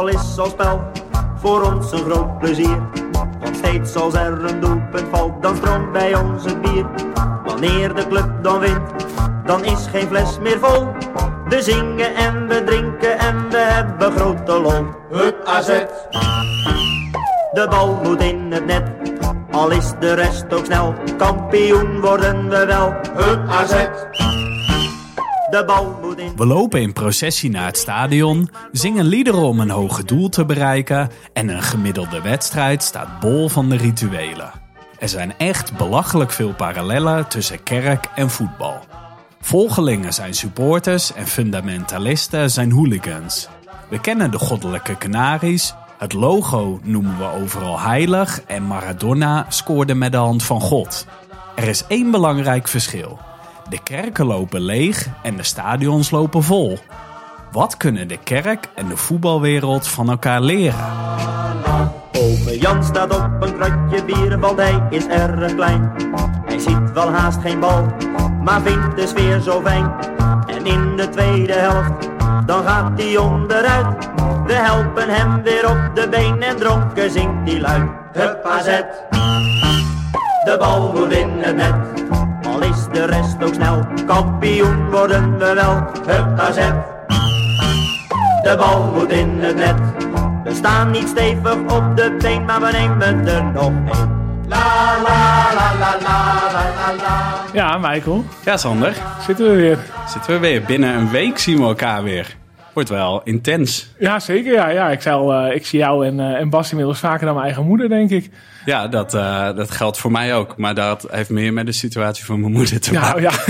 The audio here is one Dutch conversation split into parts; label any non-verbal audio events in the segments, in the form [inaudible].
voetbal is al spel, voor ons een groot plezier. Want steeds als er een doelpunt valt, dan stroomt bij ons het bier. Wanneer de club dan wint, dan is geen fles meer vol. We zingen en we drinken en we hebben grote lol. Hup AZ, De bal moet in het net, al is de rest ook snel. Kampioen worden we wel. hup AZ, In. We lopen in processie naar het stadion, zingen liederen om een hoger doel te bereiken en een gemiddelde wedstrijd staat bol van de rituelen. Er zijn echt belachelijk veel parallellen tussen kerk en voetbal. Volgelingen zijn supporters en fundamentalisten zijn hooligans. We kennen de goddelijke Canaries, het logo noemen we overal heilig en Maradona scoorde met de hand van God. Er is één belangrijk verschil. De kerken lopen leeg en de stadions lopen vol. Wat kunnen de kerk en de voetbalwereld van elkaar leren? Ome Jan staat op een kratje bier, want hij is erg klein. Hij ziet wel haast geen bal, maar vindt de sfeer zo fijn. En in de tweede helft, dan gaat hij onderuit. We helpen hem weer op de been en dronken zingt hij luid. Hup AZ, de bal moet in het net is de rest ook snel. Kampioen worden we wel, hup AZ. De bal moet in het net. We staan niet stevig op de been, maar we nemen er nog één. La la la la la la la. Ja, Michael. Ja, Sander. Zitten we weer. Zitten we weer. Binnen een week zien we elkaar weer. Wordt wel intens. Ja, zeker. Ja, ja. Ik, zal, uh, eh, ik zie jou en, uh, en Bas inmiddels vaker dan mijn eigen moeder, denk ik. Ja, dat, eh, dat geldt voor mij ook. Maar dat heeft meer met de situatie van mijn moeder te maken. ja. [laughs]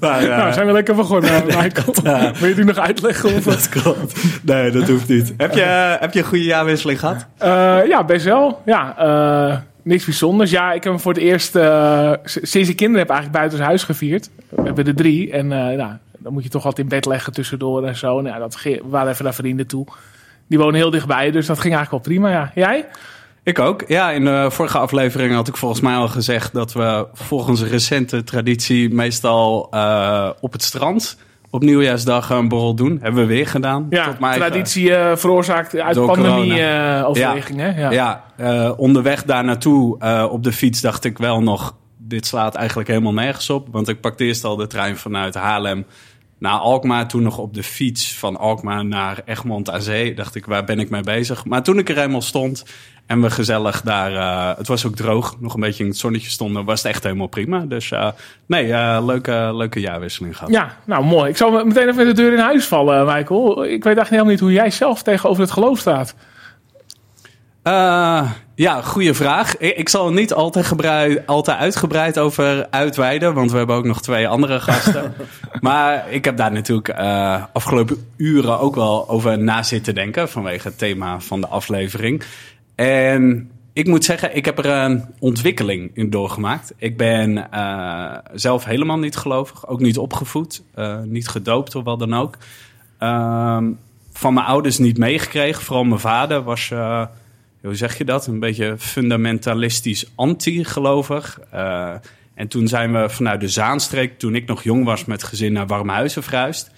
Maar, eh, nou, zijn we lekker begonnen, [laughs] Michael. Wil je die nog uitleggen? Of, dat klopt. Nee, dat hoeft niet. Heb je, heb je een goede jaarwisseling gehad? Eh, ja, best wel. Ja, eh, niks bijzonders. Ja, ik heb hem voor het eerst eh, sinds ik kinderen heb eigenlijk buiten huis gevierd. We hebben er drie. En eh, nou, dan moet je toch wat in bed leggen tussendoor en zo. Nou, dat we waren even naar vrienden toe. Die wonen heel dichtbij, dus dat ging eigenlijk wel prima. Ja. Jij? Ik ook. Ja, in de vorige aflevering had ik volgens mij al gezegd dat we volgens een recente traditie meestal eh, op het strand op nieuwjaarsdag een borrel doen. Hebben we weer gedaan. Ja, Tot mijn traditie eh, veroorzaakt uit pandemie-overwegingen. ja. Ja, eh, onderweg daar naartoe eh, op de fiets dacht ik wel nog... dit slaat eigenlijk helemaal nergens op. Want ik pakte eerst al de trein vanuit Haarlem naar Alkmaar. Toen nog op de fiets van Alkmaar naar Egmond aan Zee. Dacht ik, waar ben ik mee bezig? Maar toen ik er eenmaal stond en we gezellig daar... eh, het was ook droog, nog een beetje in het zonnetje stonden... was het echt helemaal prima. Dus eh, nee, eh, leuke, leuke jaarwisseling gehad. Ja, nou mooi. Ik zal meteen even de deur in huis vallen, Michael. Ik weet eigenlijk helemaal niet hoe jij zelf tegenover het geloof staat. Eh, ja, goede vraag. Ik, zal er niet altijd, gebrei- altijd uitgebreid over uitweiden, want we hebben ook nog twee andere gasten. [laughs] maar ik heb daar natuurlijk eh, afgelopen uren ook wel over na zitten denken vanwege het thema van de aflevering. En ik moet zeggen, ik heb er een ontwikkeling in doorgemaakt. Ik ben eh, zelf helemaal niet gelovig, ook niet opgevoed, niet gedoopt of wat dan ook. Ehm, van mijn ouders niet meegekregen. Vooral mijn vader was, hoe zeg je dat? Een beetje fundamentalistisch anti-gelovig. Eh, en toen zijn we vanuit de Zaanstreek, toen ik nog jong was, met gezin naar Warmhuizen verhuisd.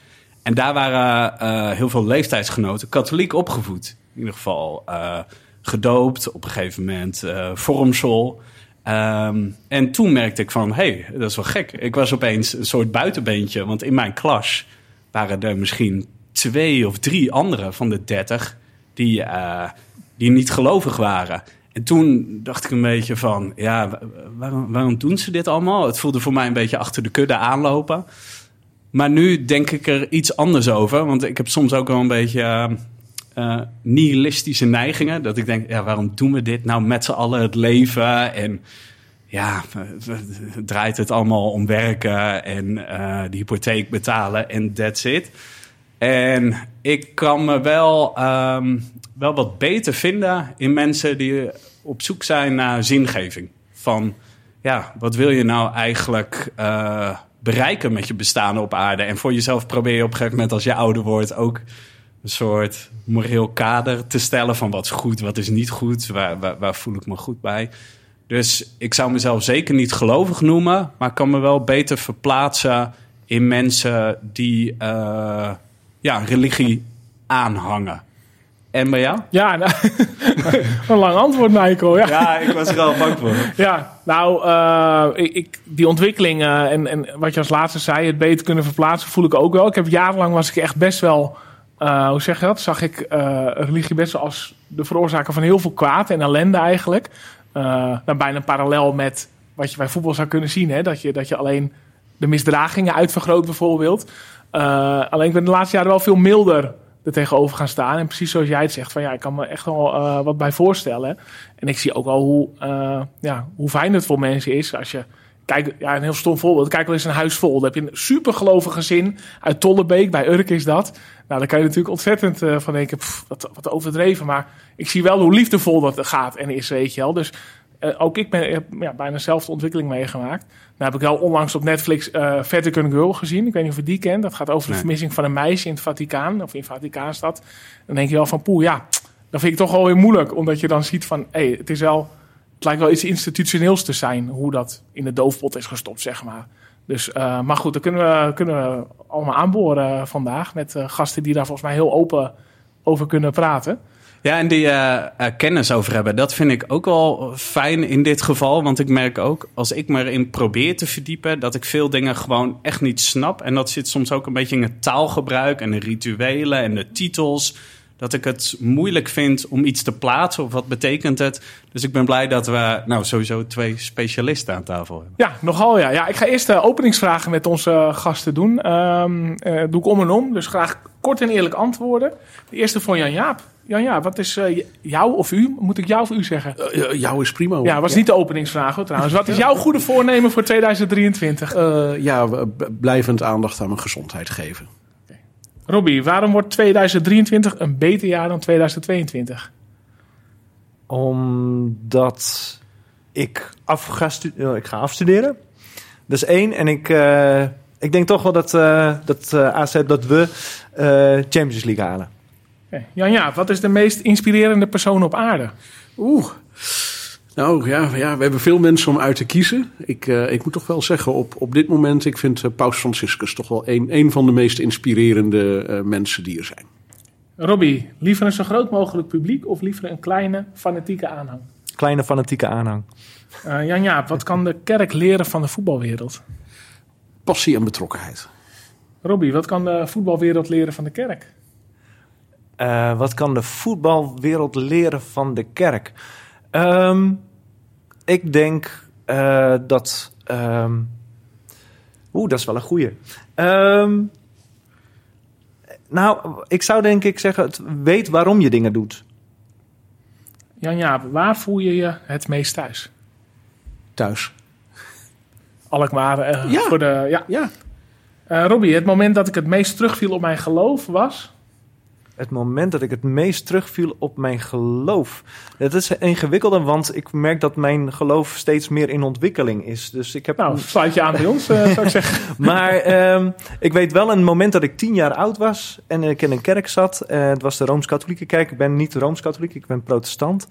En daar waren eh, heel veel leeftijdsgenoten katholiek opgevoed. In ieder geval eh, gedoopt, op een gegeven moment vormsel. Ehm, en toen merkte ik van, hé, hey, dat is wel gek. Ik was opeens een soort buitenbeentje, want in mijn klas waren er misschien twee of drie anderen van de dertig die, die niet gelovig waren. En toen dacht ik een beetje van, ja, wa- waarom, waarom doen ze dit allemaal? Het voelde voor mij een beetje achter de kudde aanlopen. Maar nu denk ik er iets anders over. Want ik heb soms ook wel een beetje eh, eh, nihilistische neigingen. Dat ik denk, ja, waarom doen we dit nou met z'n allen het leven? En ja, draait het allemaal om werken en eh de hypotheek betalen en that's it. En ik kan me wel, ehm, wel wat beter vinden in mensen die op zoek zijn naar zingeving. Van, ja, wat wil je nou eigenlijk eh, bereiken met je bestaan op aarde? En voor jezelf probeer je op een gegeven moment als je ouder wordt ook een soort moreel kader te stellen van wat is goed, wat is niet goed, waar, waar, voel ik me goed bij. Dus ik zou mezelf zeker niet gelovig noemen, maar kan me wel beter verplaatsen in mensen die eh, ja, religie aanhangen. En bij jou? Ja, [laughs] nou, een lang antwoord, Michael. Ja, Ja, ik was er al bang voor. ja nou, eh, ik, ik- die ontwikkeling eh, en, en wat je als laatste zei, het beter kunnen verplaatsen, voel ik ook wel. Ik heb jarenlang was ik echt best wel, eh, hoe zeg je dat? Zag ik eh, religie best wel als de veroorzaker van heel veel kwaad en ellende eigenlijk. Eh nou, bijna parallel met wat je bij voetbal zou kunnen zien, hè? Dat, je, dat je alleen de misdragingen uitvergroot bijvoorbeeld. Eh, alleen ik ben de laatste jaren wel veel milder er tegenover gaan staan. En precies zoals jij het zegt, van ja, ik kan me echt wel eh, wat bij voorstellen. En ik zie ook al hoe, eh, ja, hoe fijn het voor mensen is als je... Kijk, ja, een heel stom voorbeeld. Kijk wel eens een huis vol. Dan heb je een supergelovig gezin uit Tollebeek. Bij Urk is dat. Nou, daar kan je natuurlijk ontzettend van denken, pff, wat, wat overdreven. Maar ik zie wel hoe liefdevol dat gaat en is, weet je wel. Dus eh, ook ik ben, heb ja, bijna dezelfde ontwikkeling meegemaakt. Nou heb ik wel onlangs op Netflix eh Vatican Girl gezien. Ik weet niet of je die kent. Dat gaat over de vermissing van een meisje in het Vaticaan. Of in Vaticaanstad. Dan denk je wel van, poeh, ja, dat vind ik toch wel weer moeilijk. Omdat je dan ziet van, hé, het is wel... Het lijkt wel iets institutioneels te zijn, hoe dat in de doofpot is gestopt, zeg maar. Dus, eh, maar goed, daar kunnen we, kunnen we allemaal aanboren vandaag. Met gasten die daar volgens mij heel open over kunnen praten. Ja, en die eh, eh, kennis over hebben, dat vind ik ook wel fijn in dit geval. Want ik merk ook, als ik me erin probeer te verdiepen, dat ik veel dingen gewoon echt niet snap. En dat zit soms ook een beetje in het taalgebruik en de rituelen en de titels. Dat ik het moeilijk vind om iets te plaatsen of wat betekent het. Dus ik ben blij dat we nou sowieso twee specialisten aan tafel hebben. Ja, nogal ja. ja ik ga eerst de openingsvragen met onze gasten doen. Ehm eh, doe ik om en om, dus graag kort en eerlijk antwoorden. De eerste van Jan-Jaap. Jan-Jaap, wat is eh, jou of u? Moet ik jou of u zeggen? Eh, jou is prima. hoor. Ja, was niet de openingsvraag hoor, trouwens. Wat is jouw goede voornemen voor 2023? Eh, ja, blijvend aandacht aan mijn gezondheid geven. Robbie, waarom wordt 2023 een beter jaar dan 2022? Omdat ik, af ga, stu- eh, ik ga afstuderen. Dat is één. En ik, eh, ik denk toch wel dat, eh, dat AZ, dat we eh, Champions League halen. Oké. Jan-Jaap, wat is de meest inspirerende persoon op aarde? Oeh. Nou ja, ja, we hebben veel mensen om uit te kiezen. Ik, eh, ik moet toch wel zeggen, op, op dit moment, ik vind eh, Paus Franciscus toch wel een, een van de meest inspirerende eh, mensen die er zijn. Robbie, liever een zo groot mogelijk publiek of liever een kleine fanatieke aanhang? Kleine fanatieke aanhang. Eh Jan-Jaap, wat kan de kerk leren van de voetbalwereld? Passie en betrokkenheid. Robbie, wat kan de voetbalwereld leren van de kerk? Eh, wat kan de voetbalwereld leren van de kerk? Ehm, ik denk eh, dat. ehm, Oeh, dat is wel een goeie. Ehm, nou, ik zou denk ik zeggen: het weet waarom je dingen doet. Jan-Jaap, waar voel je je het meest thuis? Thuis. Alkmaar, eh, Ja. voor de... Ja. Ja. Eh, Robbie, het moment dat ik het meest terugviel op mijn geloof was... Het moment dat ik het meest terugviel op mijn geloof. Dat is ingewikkelder, want ik merk dat mijn geloof steeds meer in ontwikkeling is. Dus ik heb Nou, sluit je aan bij ons, eh, zou ik [laughs] zeggen. Maar ehm, ik weet wel een moment dat ik tien jaar oud was en ik in een kerk zat. Eh, het was de Rooms-Katholieke kerk. Ik ben niet Rooms-Katholiek, ik ben protestant.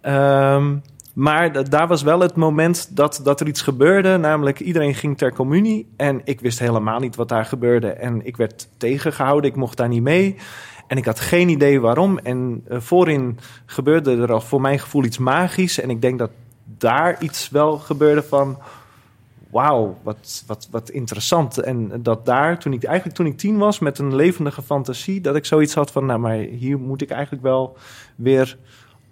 Ehm, maar daar was wel het moment dat, dat er iets gebeurde. Namelijk, iedereen ging ter communie. En ik wist helemaal niet wat daar gebeurde. En ik werd tegengehouden, ik mocht daar niet mee. En ik had geen idee waarom. En eh, voorin gebeurde er al voor mijn gevoel iets magisch. En ik denk dat daar iets wel gebeurde van wauw, wat, wat, wat interessant. En dat daar, toen ik, eigenlijk toen ik tien was, met een levendige fantasie, dat ik zoiets had van, nou, maar hier moet ik eigenlijk wel weer,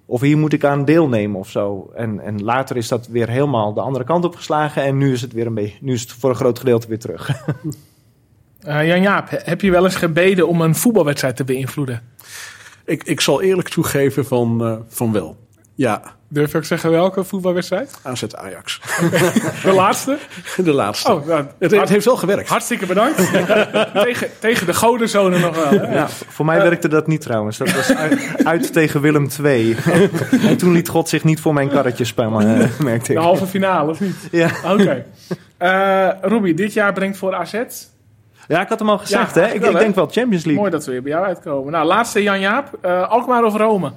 of hier moet ik aan deelnemen of zo. En, en later is dat weer helemaal de andere kant op geslagen en nu is het weer een beetje, nu is het voor een groot gedeelte weer terug. [laughs] Eh, Jan-Jaap, he- heb je wel eens gebeden om een voetbalwedstrijd te beïnvloeden? Ik, ik zal eerlijk toegeven van, eh, van wel. Ja, Durf je ook zeggen welke voetbalwedstrijd? AZ Ajax. [laughs] De laatste? [laughs] De laatste. Oh, nou, het, het heeft wel gewerkt. hartstikke bedankt. [laughs] tegen, tegen de godenzonen nog wel. ja, voor mij werkte dat niet trouwens. Dat was uit, uit tegen Willem II. en toen liet God zich niet voor mijn karretje spannen, eh, merkte ik. De halve finale, of niet? Ja. Oké. Eh Robbie, dit jaar brengt voor AZ. Ja, ik had hem al gezegd, Ja, hè? Ik, wel, ik denk wel Champions League. Mooi dat we weer bij jou uitkomen. Nou, laatste Jan-Jaap. Eh Alkmaar of Rome?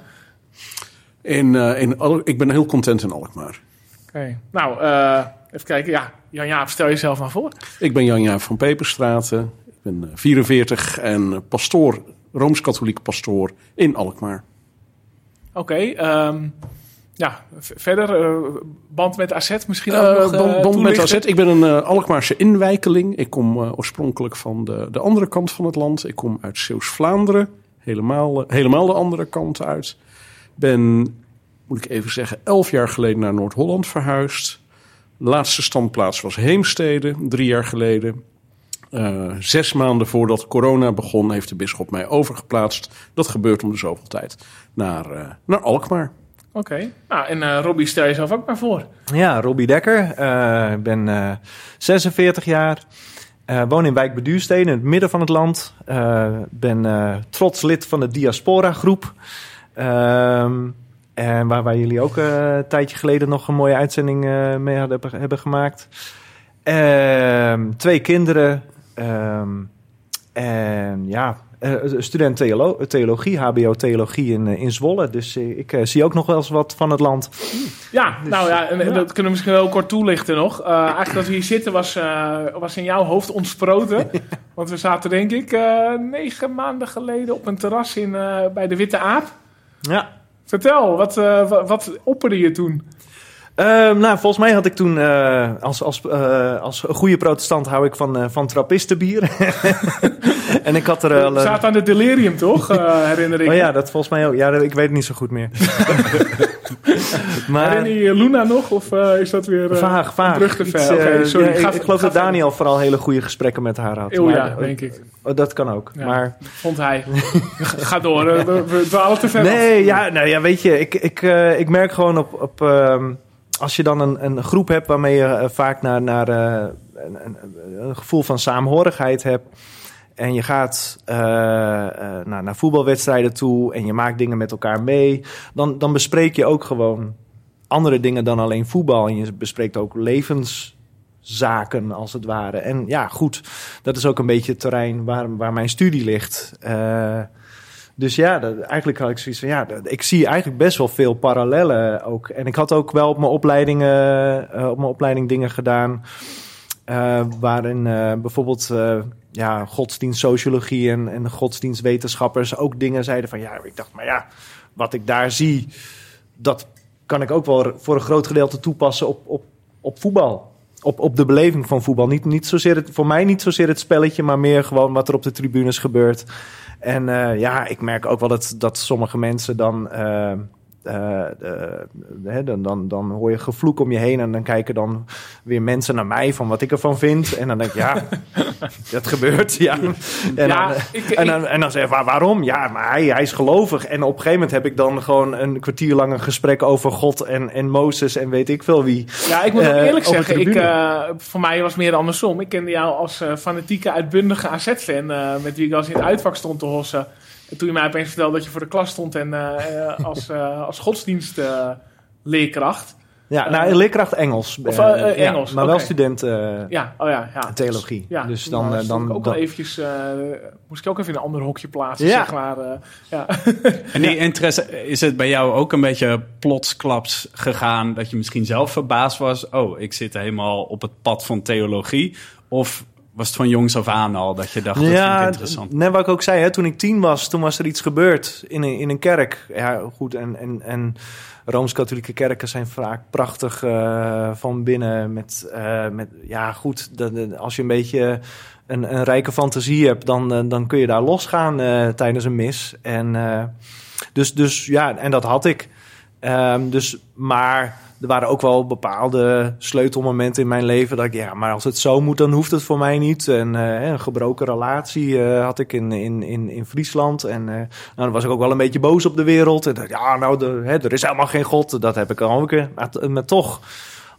In, eh, in, Al- ik ben heel content in Alkmaar. Oké. Nou, eh, even kijken. Ja, Jan-Jaap, stel jezelf maar voor. Ik ben Jan-Jaap van Peperstraten. Ik ben eh, 44 en pastoor, Rooms-Katholiek pastoor in Alkmaar. Oké, ehm, ja, verder eh, band met AZ misschien ook Eh, nog eh, band, band met? AZ. Ik ben een Alkmaarse inwijkeling. Ik kom oorspronkelijk van de, de andere kant van het land. Ik kom uit Zeeuws-Vlaanderen. Helemaal, helemaal de andere kant uit. Ben, moet ik even zeggen, elf jaar geleden naar Noord-Holland verhuisd. Laatste standplaats was Heemstede, drie jaar geleden. Zes maanden voordat corona begon, heeft de bisschop mij overgeplaatst. Dat gebeurt om de zoveel tijd. Naar, naar Alkmaar. Oké, nou en eh Robbie, stel jezelf ook maar voor. Ja, Robbie Dekker. Eh, Ik ben eh, 46 jaar. Eh, woon in Wijk Beduurstede, in het midden van het land. Ben trots lid van de Diaspora groep. Ehm, en waar, waar jullie ook een tijdje geleden nog een mooie uitzending mee hadden, hebben gemaakt. Ehm, twee kinderen. Ehm, en ja, student theolo- theologie, HBO theologie in, eh, in Zwolle. Dus eh, ik eh, zie ook nog wel eens wat van het land. Ja, nou ja, en, dat kunnen we misschien wel kort toelichten nog. Eh, eigenlijk dat we hier zitten was, eh, was in jouw hoofd ontsproten. [laughs] Want we zaten denk ik eh, negen maanden geleden op een terras in, eh, bij de Witte Aap. Ja. Vertel, wat, eh, wat, wat opperde je toen? Ehm, nou, volgens mij had ik toen eh, als, als, eh, als goede protestant hou ik van, eh, van trappistenbier. [laughs] en ik had er al... Zaten aan het delirium, toch? Herinner ik oh ja, dat volgens mij ook. Ja, ik weet het niet zo goed meer. [laughs] maar Herinner je Luna nog? Of is dat weer vaag, vaag. brug te Iets, ver? Oké, eh, sorry. ja, ik, ga- ik geloof dat Daniel vooral hele goede gesprekken met haar had. Oh ja, denk ik. oh, dat kan ook. Ja. Maar Vond hij. [laughs] Ga door, we dwalen te ver af. Nee, ja, nou ja, weet je, ik, ik, ik merk gewoon op, op ehm, als je dan een, een groep hebt waarmee je eh, vaak naar, naar eh, een, een, een gevoel van saamhorigheid hebt. En je gaat eh, naar, naar voetbalwedstrijden toe en je maakt dingen met elkaar mee. Dan, dan bespreek je ook gewoon andere dingen dan alleen voetbal. En je bespreekt ook levenszaken, als het ware. En ja, goed, dat is ook een beetje het terrein waar, waar mijn studie ligt. Dus ja, dat, eigenlijk had ik zoiets van, ja, ik zie eigenlijk best wel veel parallellen ook. En ik had ook wel op mijn opleidingen, eh, op mijn opleiding dingen gedaan, eh, waarin eh, bijvoorbeeld ja, godsdienstsociologie en, en godsdienstwetenschappers ook dingen zeiden van, ja, ik dacht, maar ja, wat ik daar zie, dat kan ik ook wel voor een groot gedeelte toepassen op, op, op voetbal. Op, op de beleving van voetbal. Niet, niet zozeer het, voor mij niet zozeer het spelletje, maar meer gewoon wat er op de tribunes gebeurt. En uh, ja, ik merk ook wel dat, dat sommige mensen dan. Uh, uh, dan, dan, dan hoor je gevloek om je heen en dan kijken dan weer mensen naar mij van wat ik ervan vind. En dan denk ik, ja, [laughs] dat gebeurt. Ja. En, Ja, dan, ik- en, dan, en dan zeg ik, "Waar- waarom? Ja, maar hij, hij is gelovig. En op een gegeven moment heb ik dan gewoon een kwartier lang een gesprek over God en, en Mozes en weet ik veel wie. Ja, ik moet ook Eh, eerlijk zeggen, ik, eh, voor mij was het meer andersom. Ik kende jou als eh, fanatieke, uitbundige AZ-fan, eh, met wie ik als in het uitvak stond te hossen. En toen je mij opeens vertelde dat je voor de klas stond en eh, eh, [laughs] als, eh, als godsdienstleerkracht. Ja, nou, leerkracht Engels. Of, ja, Engels, maar wel student eh, ja, oh ja, ja. theologie. Ja, dus dan, nou, dan, ik ook dan wel eventjes, eh, moest ik ook even in een ander hokje plaatsen, Ja. zeg maar. eh, ja. [laughs] En die interesse, is het bij jou ook een beetje plotsklaps gegaan dat je misschien zelf verbaasd was? Oh, ik zit helemaal op het pad van theologie. Of was het van jongs af aan al dat je dacht, dat vind ik interessant? Net wat ik ook zei, hè, toen ik tien was, toen was er iets gebeurd in een, in een kerk. Ja, goed, en, en, en Rooms-Katholieke kerken zijn vaak prachtig eh, van binnen. Met, eh, met, ja, goed, dat- als je een beetje een, een rijke fantasie hebt, dan, eh, dan kun je daar losgaan tijdens een mis. En, dus, dus ja, en dat had ik. Ehm, dus, maar er waren ook wel bepaalde sleutelmomenten in mijn leven. Dat ik, ja, maar als het zo moet, dan hoeft het voor mij niet. En eh, een gebroken relatie eh, had ik in, in, in, in Friesland. En eh, nou, dan was ik ook wel een beetje boos op de wereld. En ja, nou, de, hè, er is helemaal geen God. Dat heb ik al een keer. Maar toch,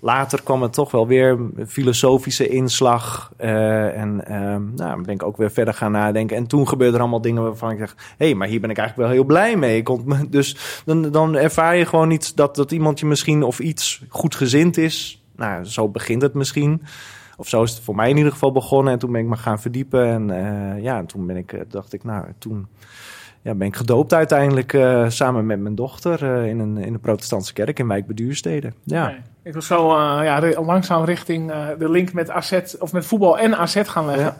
later kwam het toch wel weer filosofische inslag. eh, en ehm nou, ben ik ook weer verder gaan nadenken. En toen gebeurden er allemaal dingen waarvan ik dacht... hé, hey, maar hier ben ik eigenlijk wel heel blij mee. [laughs] Dus dan, dan ervaar je gewoon iets dat, dat iemand je misschien of iets goed gezind is. Nou, zo begint het misschien. Of zo is het voor mij in ieder geval begonnen. En toen ben ik me gaan verdiepen. En eh, ja, en toen ben ik, eh, dacht ik, nou, toen ja, ben ik gedoopt uiteindelijk samen met mijn dochter in, een, in een protestantse kerk in Wijk Beduurstede. Ja. Ik wil zo eh, ja, langzaam richting eh, de link met AZ, of met voetbal en AZ gaan leggen. Ja.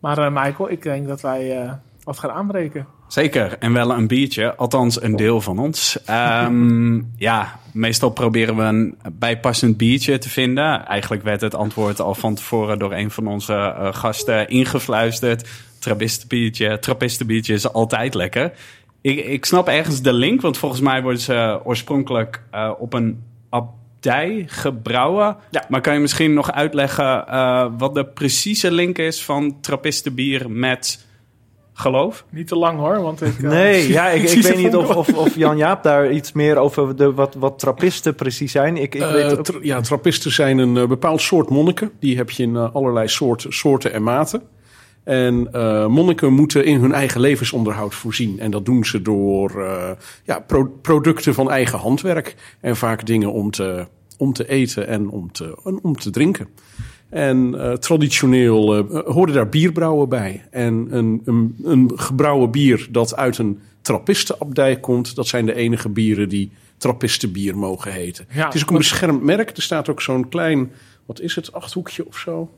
Maar eh, Michael, ik denk dat wij wat gaan aanbreken. Zeker, en wel een biertje, althans een deel van ons. Ehm, [laughs] ja, meestal proberen we een bijpassend biertje te vinden. Eigenlijk werd het antwoord al van tevoren door een van onze gasten ingefluisterd. Trappistenbiertje, trappistenbiertje is altijd lekker. Ik, ik snap ergens de link, want volgens mij worden ze oorspronkelijk op een gebrouwen. Ja. Maar kan je misschien nog uitleggen eh, wat de precieze link is van trappistenbier met geloof? Niet te lang hoor, want ik... eh, Nee, [laughs] ja, ik, ik [laughs] weet niet of, of, of Jan Jaap daar iets meer over de, wat, wat trappisten precies zijn. Ik, ik Eh, weet ook- tra- ja, trappisten zijn een bepaald soort monniken. Die heb je in allerlei soorten, soorten en maten. En eh, monniken moeten in hun eigen levensonderhoud voorzien. En dat doen ze door eh, ja, pro- producten van eigen handwerk. En vaak dingen om te, om te eten en om te, en om te drinken. En eh, traditioneel hoorden daar bierbrouwen bij. En een, een, een gebrouwen bier dat uit een trappistenabdij komt... dat zijn de enige bieren die trappistenbier mogen heten. Ja, het is ook een beschermd merk. Er staat ook zo'n klein, wat is het, achthoekje of zo?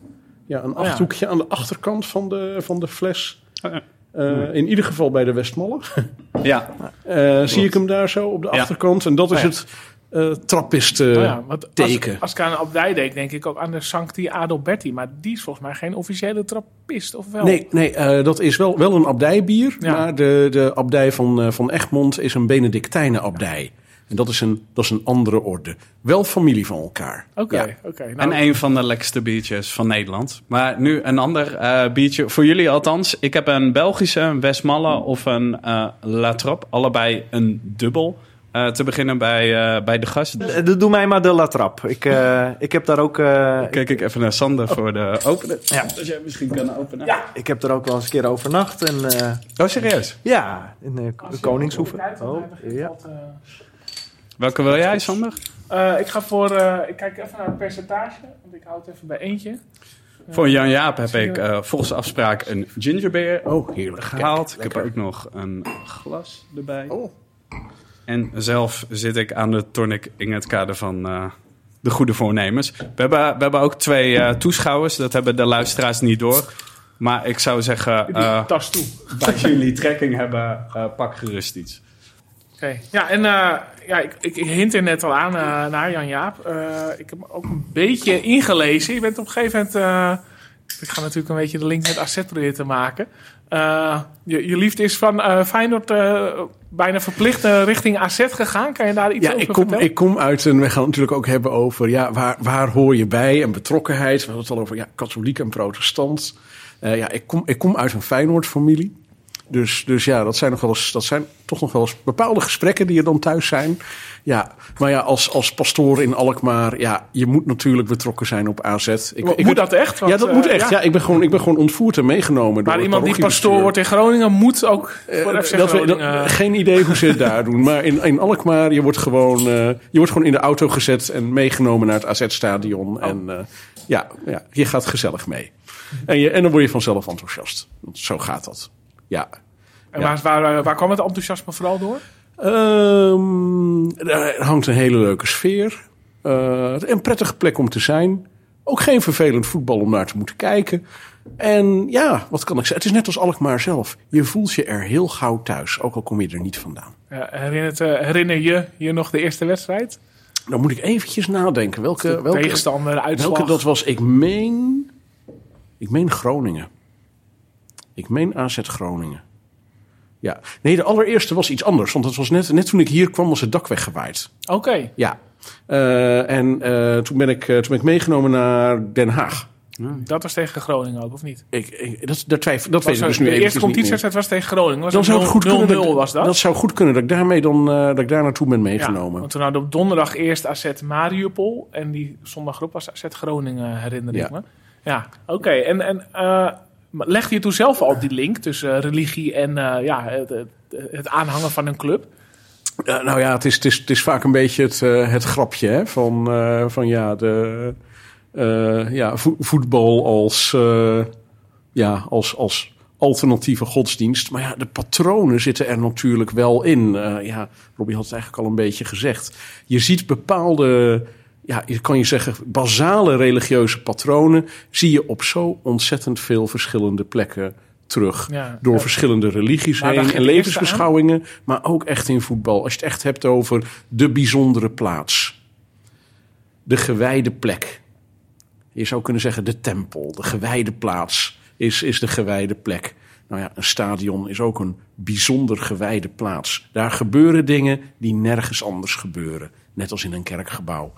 Ja, een Oh achthoekje aan de achterkant van de, van de fles. Oh. Eh, in ieder geval bij de Westmolle. [laughs] Ja, Eh, zie ik hem daar zo op de Ja. achterkant. En dat is Oh ja. het eh trappisten ja, want als, teken. als ik aan abdij denk, denk ik ook aan de Sancti Adalberti. Maar die is volgens mij geen officiële trappist, of wel? Nee, nee dat is wel, wel een abdijbier. Maar de, de abdij van, van Egmond is een Benedictijnenabdij. En dat is, een, dat is een andere orde. Wel familie van elkaar. Oké, Ja. oké. Nou, en een van de lekkerste biertjes van Nederland. Maar nu een ander eh, biertje, voor jullie althans. Ik heb een Belgische, een Westmalle of een eh La Trappe. Allebei een dubbel. Eh, te beginnen bij, eh, bij de gast. Eh, Doe mij maar de latrap. Ik, eh, ik heb daar ook, eh, Kijk ik even naar Sander voor de openen. Ja. Dat jij misschien kan openen. Ja. ik heb er ook wel eens een keer overnacht. En, eh, Oh, serieus? ja, in de Koningshoeven. Oh, ja. Eh, Welke wil jij, Sander? eh, ik ga voor, eh, ik kijk even naar het percentage, want ik hou het even bij eentje. Voor Jan Jaap heb ik eh, volgens afspraak een gingerbeer Oh, heerlijk. gehaald. Kijk, ik heb ook nog een glas erbij. Oh. En zelf zit ik aan de tonic in het kader van eh, de goede voornemens. We hebben, we hebben ook twee eh, toeschouwers. Dat hebben de luisteraars niet door. Maar ik zou zeggen, eh tas toe. [laughs] als jullie trekking hebben, eh, pak gerust iets. Ja, en eh, ja, ik, ik, hint er net al aan eh, naar Jan Jaap. Eh, ik heb me ook een beetje ingelezen. Je bent op een gegeven moment. ik ga natuurlijk een beetje de link met AZ proberen te maken. Je, je liefde is van Feyenoord bijna verplicht richting AZ gegaan. Kan je daar iets Ja, over ik kom, vertellen? ik kom uit en we gaan het natuurlijk ook hebben over ja, waar, waar hoor je bij en betrokkenheid. We hadden het al over ja, katholiek en protestant. Ja, ik kom, ik kom uit een Feyenoord-familie. Dus, dus ja, dat zijn, nog wel eens, dat zijn toch nog wel eens bepaalde gesprekken die er dan thuis zijn. Ja, maar ja, als, als pastoor in Alkmaar, ja, je moet natuurlijk betrokken zijn op AZ. Ik, Moet ik, dat echt? Want, ja, dat eh, moet echt. ja. Ja, ik, ben gewoon, ik ben gewoon ontvoerd en meegenomen. door Maar iemand die pastoor wordt in Groningen moet ook voor Eh, FC dat we- dat- geen idee hoe ze het daar doen. Maar in, in Alkmaar, je wordt, gewoon, eh, je wordt gewoon in de auto gezet en meegenomen naar het AZ-stadion. Oh. En eh, ja, ja, je gaat gezellig mee. En, je, en dan word je vanzelf enthousiast. Want Zo gaat dat. Ja. en ja. waar, waar, waar kwam het enthousiasme vooral door? Ehm, er hangt een hele leuke sfeer. Eh, een prettige plek om te zijn. Ook geen vervelend voetbal om naar te moeten kijken. En ja, wat kan ik zeggen? Het is net als Alkmaar zelf. Je voelt je er heel gauw thuis, ook al kom je er niet vandaan. Ja, herinnert, eh, herinner je je nog de eerste wedstrijd? Dan moet ik eventjes nadenken. Welke, welke, Tegenstander, uitslag. welke dat was? Ik meen... Ik meen Groningen. Ik meen AZ Groningen. Ja. Nee, de allereerste was iets anders. Want dat was net, net toen ik hier kwam, was het dak weggewaaid. Oké. Ja. Eh, en eh, toen, ben ik, eh, toen ben ik meegenomen naar Den Haag. Dat was tegen Groningen ook, of niet? Ik, ik, dat, dat, dat weet ik Was dus nu de even eerste niet meer. competitiewedstrijd was tegen Groningen. Was Dan het zou het goed kunnen 0-0 dat, was dat? dat zou goed kunnen dat ik daarmee dan dat ik daar naartoe ben ja, meegenomen. want toen hadden we op donderdag eerst AZ Mariupol. En die zondag erop was AZ Groningen, herinner Ja. ik me. Ja, oké. En, en legde je toen zelf al die link tussen eh, religie en eh, ja, het, aanhangen van een club? Nou ja, het is, het, is, het is vaak een beetje het, eh, het grapje hè, van, van ja, de, ja, vo- voetbal als, ja, als, als alternatieve godsdienst. Maar ja, de patronen zitten er natuurlijk wel in. Eh, ja, Robbie had het eigenlijk al een beetje gezegd. Je ziet bepaalde, ja, je kan je zeggen, basale religieuze patronen... zie je op zo ontzettend veel verschillende plekken terug. Ja. Door Ja. verschillende religies Maar heen en levensbeschouwingen. Maar ook echt in voetbal. Als je het echt hebt over de bijzondere plaats. De gewijde plek. Je zou kunnen zeggen de tempel. De gewijde plaats is, is de gewijde plek. Nou ja, een stadion is ook een bijzonder gewijde plaats. Daar gebeuren dingen die nergens anders gebeuren. Net als in een kerkgebouw.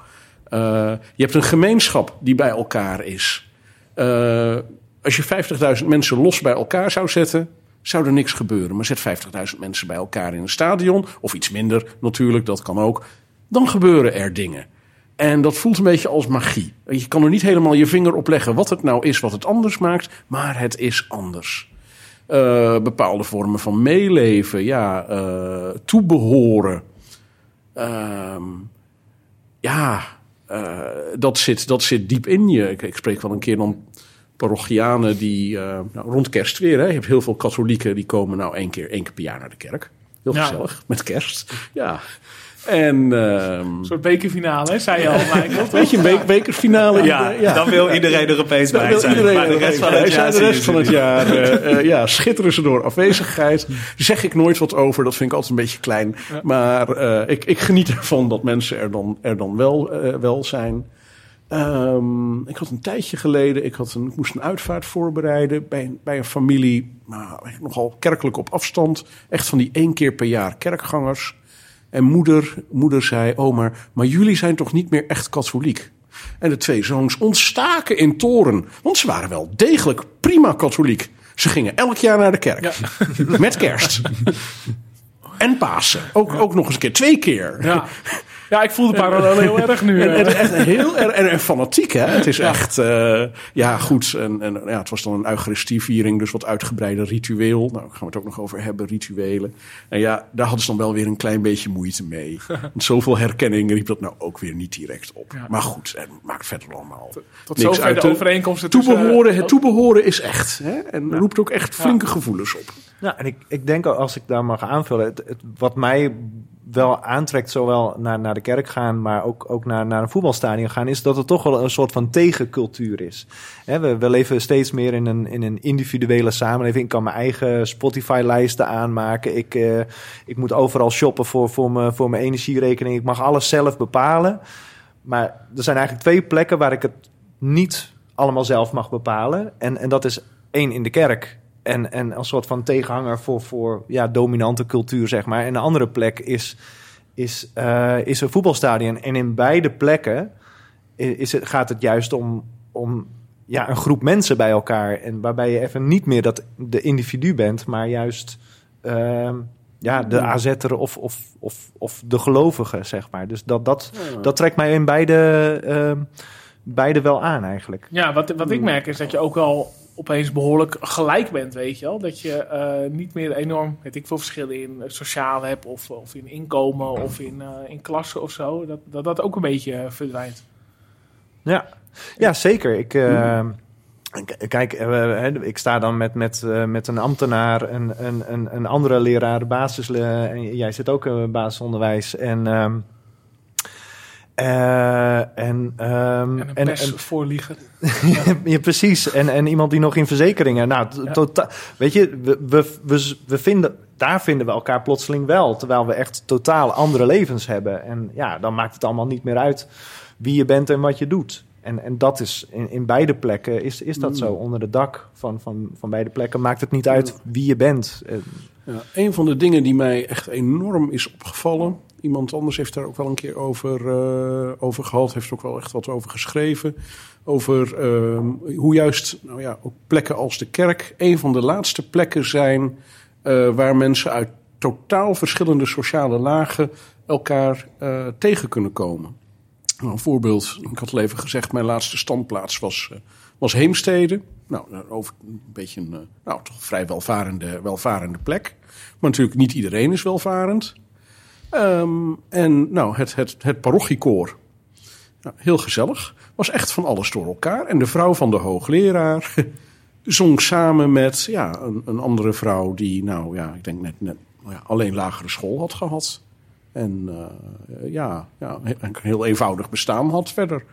Eh, je hebt een gemeenschap die bij elkaar is. Eh, als je 50.000 mensen los bij elkaar zou zetten, zou er niks gebeuren. Maar zet 50.000 mensen bij elkaar in een stadion, of iets minder natuurlijk, dat kan ook. Dan gebeuren er dingen. En dat voelt een beetje als magie. Je kan er niet helemaal je vinger op leggen wat het nou is wat het anders maakt, maar het is anders. Eh, bepaalde vormen van meeleven, ja, eh, toebehoren. Ehm, ja, eh, dat, zit, dat zit diep in je. Ik, ik spreek wel een keer dan parochianen die eh, nou, rond kerst weer. Hè, je hebt heel veel katholieken die komen nou één keer, één keer per jaar naar de kerk. Heel Ja. gezellig, met kerst. Ja. En ehm, Een soort bekerfinale, zei je al, Michael. [laughs] weet je, een be- bekerfinale. Ja, ja. dan wil iedereen er opeens Dan bij zijn. iedereen maar de rest van het jaar, de rest van het jaar ja, schitteren ze door afwezigheid. Daar zeg ik nooit wat over. Dat vind ik altijd een beetje klein. Maar eh, ik, ik geniet ervan dat mensen er dan, er dan wel, eh, wel zijn. Ehm, ik had een tijdje geleden, ik, had een, ik moest een uitvaart voorbereiden bij, een- bij een familie, nou, nogal kerkelijk op afstand. Echt van die één keer per jaar kerkgangers. En moeder, moeder zei, oh maar, maar jullie zijn toch niet meer echt katholiek? En de twee zoons ontstaken in toren, want ze waren wel degelijk prima katholiek. Ze gingen elk jaar naar de kerk, met kerst. [laughs] En Pasen, ook, ook nog eens een keer, twee keer. Ja. [laughs] ja, ik voel de parallel heel erg nu. [laughs] En, eh. en echt heel erg en, en fanatiek, hè? Het is echt, eh, ja, goed. En, en ja, het was dan een Eucharistieviering, dus wat uitgebreide ritueel. Nou, daar gaan we het ook nog over hebben, rituelen. En ja, daar hadden ze dan wel weer een klein beetje moeite mee. [laughs] Want zoveel herkenning riep dat nou ook weer niet direct op. Ja. Maar goed, het maakt verder allemaal. Tot niks zover uit. de overeenkomsten tussen... Toebehoren, het toebehoren is echt. Hè? En roept ook echt flinke gevoelens op. Ja, en ik, ik denk als ik daar mag aanvullen, het, het- wat mij wel aantrekt, zowel naar, naar de kerk gaan, maar ook, ook naar, naar een voetbalstadion gaan, is dat het toch wel een soort van tegencultuur is. We, we leven steeds meer in een, in een individuele samenleving. Ik kan mijn eigen Spotify-lijsten aanmaken. Ik, eh, ik moet overal shoppen voor, voor, mijn, voor mijn energierekening. Ik mag alles zelf bepalen. Maar er zijn eigenlijk twee plekken waar ik het niet allemaal zelf mag bepalen. En, en dat is één in de kerk. En, en als soort van tegenhanger voor, voor ja, dominante cultuur, zeg maar. En een andere plek is, is, eh, is een voetbalstadion. En in beide plekken is het, gaat het juist om, om ja, een groep mensen bij elkaar. En waarbij je even niet meer dat de individu bent, maar juist ehm, ja, de AZ'er of, of, of, of de gelovige, zeg maar. Dus dat, dat, dat trekt mij in beide, ehm, beide wel aan eigenlijk. Ja, wat, wat ik merk is dat je ook wel opeens behoorlijk gelijk bent, weet je wel. Dat je eh, niet meer enorm, weet ik veel, verschillen in sociaal hebt of, of in inkomen of in, eh, in klassen of zo. Dat, dat dat ook een beetje eh, verdwijnt. Ja, ja zeker. Ik, kijk, ik sta dan met, met, met een ambtenaar, een, een, een, andere leraar, basis, en jij zit ook basisonderwijs. En, ehm, eh, en, ehm, En een en- persvoorlieger. [laughs] ja, precies. En, en iemand die nog in verzekeringen. Nou, t- tota- weet je, we, we, we, we vinden, daar vinden we elkaar plotseling wel. Terwijl we echt totaal andere levens hebben. En ja, dan maakt het allemaal niet meer uit wie je bent en wat je doet. En, en dat is in, in beide plekken is, is dat zo. Onder het dak van, van, van beide plekken maakt het niet uit wie je bent. Eh, Ja, een van de dingen die mij echt enorm is opgevallen. Iemand anders heeft daar ook wel een keer over, eh, over gehad. Heeft ook wel echt wat over geschreven. Over ehm, hoe juist nou ja, ook plekken als de kerk. een van de laatste plekken zijn. eh, waar mensen uit totaal verschillende sociale lagen. elkaar tegen kunnen komen. Nou, een voorbeeld. Ik had al even gezegd. Mijn laatste standplaats was, eh, was Heemstede. Nou, over een beetje een eh, nou, toch vrij welvarende, welvarende plek. Maar natuurlijk niet iedereen is welvarend. Ehm, en nou, het, het, het parochiekoor, nou, heel gezellig, was echt van alles door elkaar. En de vrouw van de hoogleraar [laughs] zong samen met ja, een, een andere vrouw die, nou ja, ik denk net, net nou ja, alleen lagere school had gehad. En eh, ja, ja, een heel eenvoudig bestaan had verder.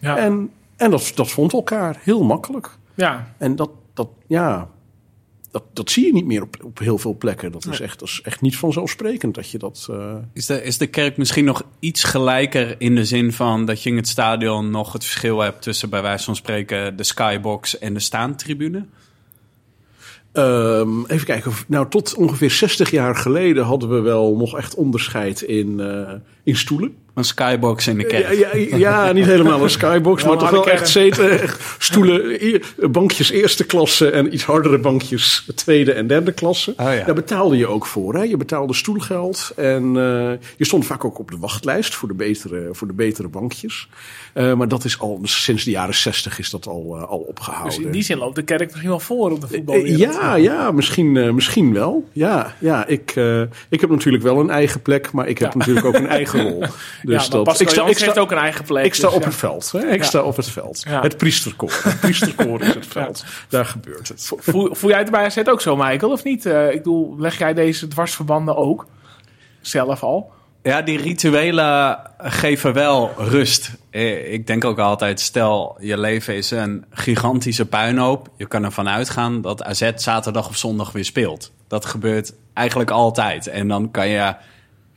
Ja, En, en dat, dat vond elkaar heel makkelijk. ja. En dat, dat ja, dat dat, dat zie je niet meer op, op heel veel plekken. Dat is, echt, dat is echt niet vanzelfsprekend dat je dat. Uh... Is, de, is de kerk misschien nog iets gelijker in de zin van dat je in het stadion nog het verschil hebt tussen bij wijze van spreken de skybox en de staantribune? Um, even kijken. Nou, tot ongeveer 60 jaar geleden hadden we wel nog echt onderscheid in, uh, in stoelen. Een skybox in de kerk. Ja, ja, ja niet helemaal een skybox, [laughs] maar toch wel echt zeten. Stoelen, bankjes eerste klasse en iets hardere bankjes tweede en derde klasse. Oh, ja. Daar betaalde je ook voor. Hè? Je betaalde stoelgeld en uh, je stond vaak ook op de wachtlijst voor de betere, voor de betere bankjes. Uh, maar dat is al sinds de jaren zestig is dat al, uh, al opgehouden. Dus in die zin loopt de kerk misschien wel voor op de voetbalwereld. Ja, ja misschien, misschien wel. Ja, ja ik, ik heb natuurlijk wel een eigen plek, maar ik heb ja. natuurlijk ook een eigen [laughs] rol. Dus ja, dat, ik sta, ik sta, heeft ook een eigen plek. Ik sta dus, op het veld. Hè? Ik sta op het veld. Het priesterkoor. Het priesterkoor is het veld. Daar gebeurt het. Voel, voel jij het bij AZ ook zo, Michael, of niet? Uh, ik bedoel, leg jij deze dwarsverbanden ook? Zelf al? Ja, die rituelen geven wel rust. Ik denk ook altijd, stel je leven is een gigantische puinhoop. Je kan ervan uitgaan dat AZ zaterdag of zondag weer speelt. Dat gebeurt eigenlijk altijd. En dan kan je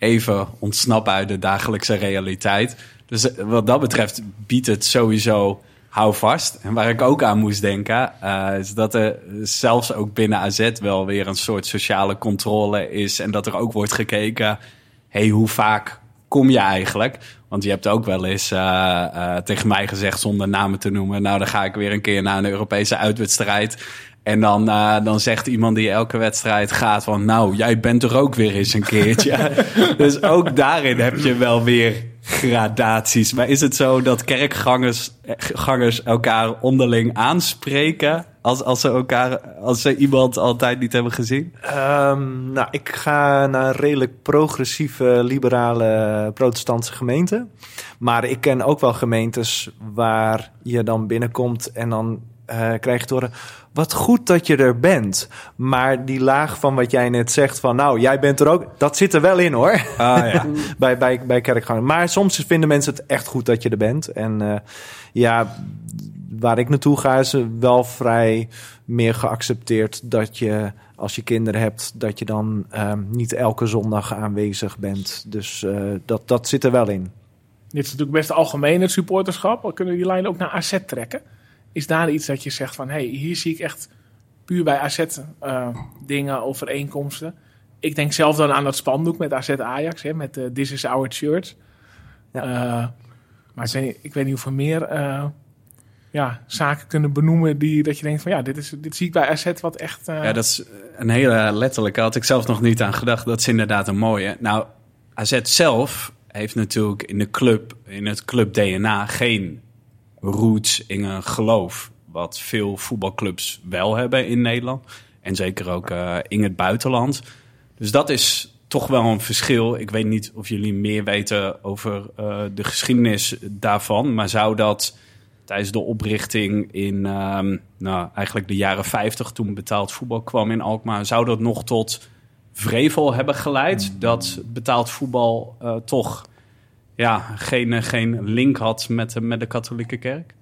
even ontsnappen uit de dagelijkse realiteit. Dus eh, wat dat betreft biedt het sowieso hou vast. En waar ik ook aan moest denken, uh, is dat er zelfs ook binnen AZ wel weer een soort sociale controle is. En dat er ook wordt gekeken, hey, hoe vaak kom je eigenlijk? Want je hebt ook wel eens uh, tegen mij gezegd, zonder namen te noemen, nou dan ga ik weer een keer naar een Europese uitwedstrijd. En dan, uh, dan zegt iemand die elke wedstrijd gaat van... nou, jij bent er ook weer eens een keertje. [laughs] dus ook daarin heb je wel weer gradaties. Maar is het zo dat kerkgangers gangers elkaar onderling aanspreken... Als, als, ze elkaar, als ze iemand altijd niet hebben gezien? Um, nou, ik ga naar een redelijk progressieve, liberale protestantse gemeente. Maar ik ken ook wel gemeentes waar je dan binnenkomt... en dan uh, krijg je te horen wat goed dat je er bent. Maar die laag van wat jij net zegt van nou, jij bent er ook, dat zit er wel in hoor. Ah, ja. [laughs] bij, bij, bij kerkgangen. Maar soms vinden mensen het echt goed dat je er bent. En uh, ja, waar ik naartoe ga is wel vrij meer geaccepteerd dat je als je kinderen hebt, dat je dan uh, niet elke zondag aanwezig bent. Dus uh, dat, dat zit er wel in. Dit is natuurlijk best algemeen het supporterschap. Kunnen we die lijn ook naar AZ trekken? Is daar iets dat je zegt van, hey, hier zie ik echt puur bij AZ uh, dingen, overeenkomsten. Ik denk zelf dan aan dat spandoek met AZ Ajax, hè, met uh, This is our church. Ja. Uh, maar ik weet, niet, ik weet niet hoeveel meer ja, zaken kunnen benoemen die dat je denkt van ja, dit, is, dit zie ik bij AZ wat echt... Ja, dat is een hele letterlijke, had ik zelf nog niet aan gedacht. Dat is inderdaad een mooie. Nou, AZ zelf heeft natuurlijk in de club, in het club DNA, geen roots in een geloof. Wat veel voetbalclubs wel hebben in Nederland. En zeker ook uh, in het buitenland. Dus dat is toch wel een verschil. Ik weet niet of jullie meer weten over uh, de geschiedenis daarvan. Maar zou dat tijdens de oprichting in um, nou, eigenlijk de jaren 50, toen betaald voetbal kwam in Alkmaar, zou dat nog tot vrevel hebben geleid? Dat betaald voetbal uh, toch ja, geen, geen link had met, met de katholieke kerk?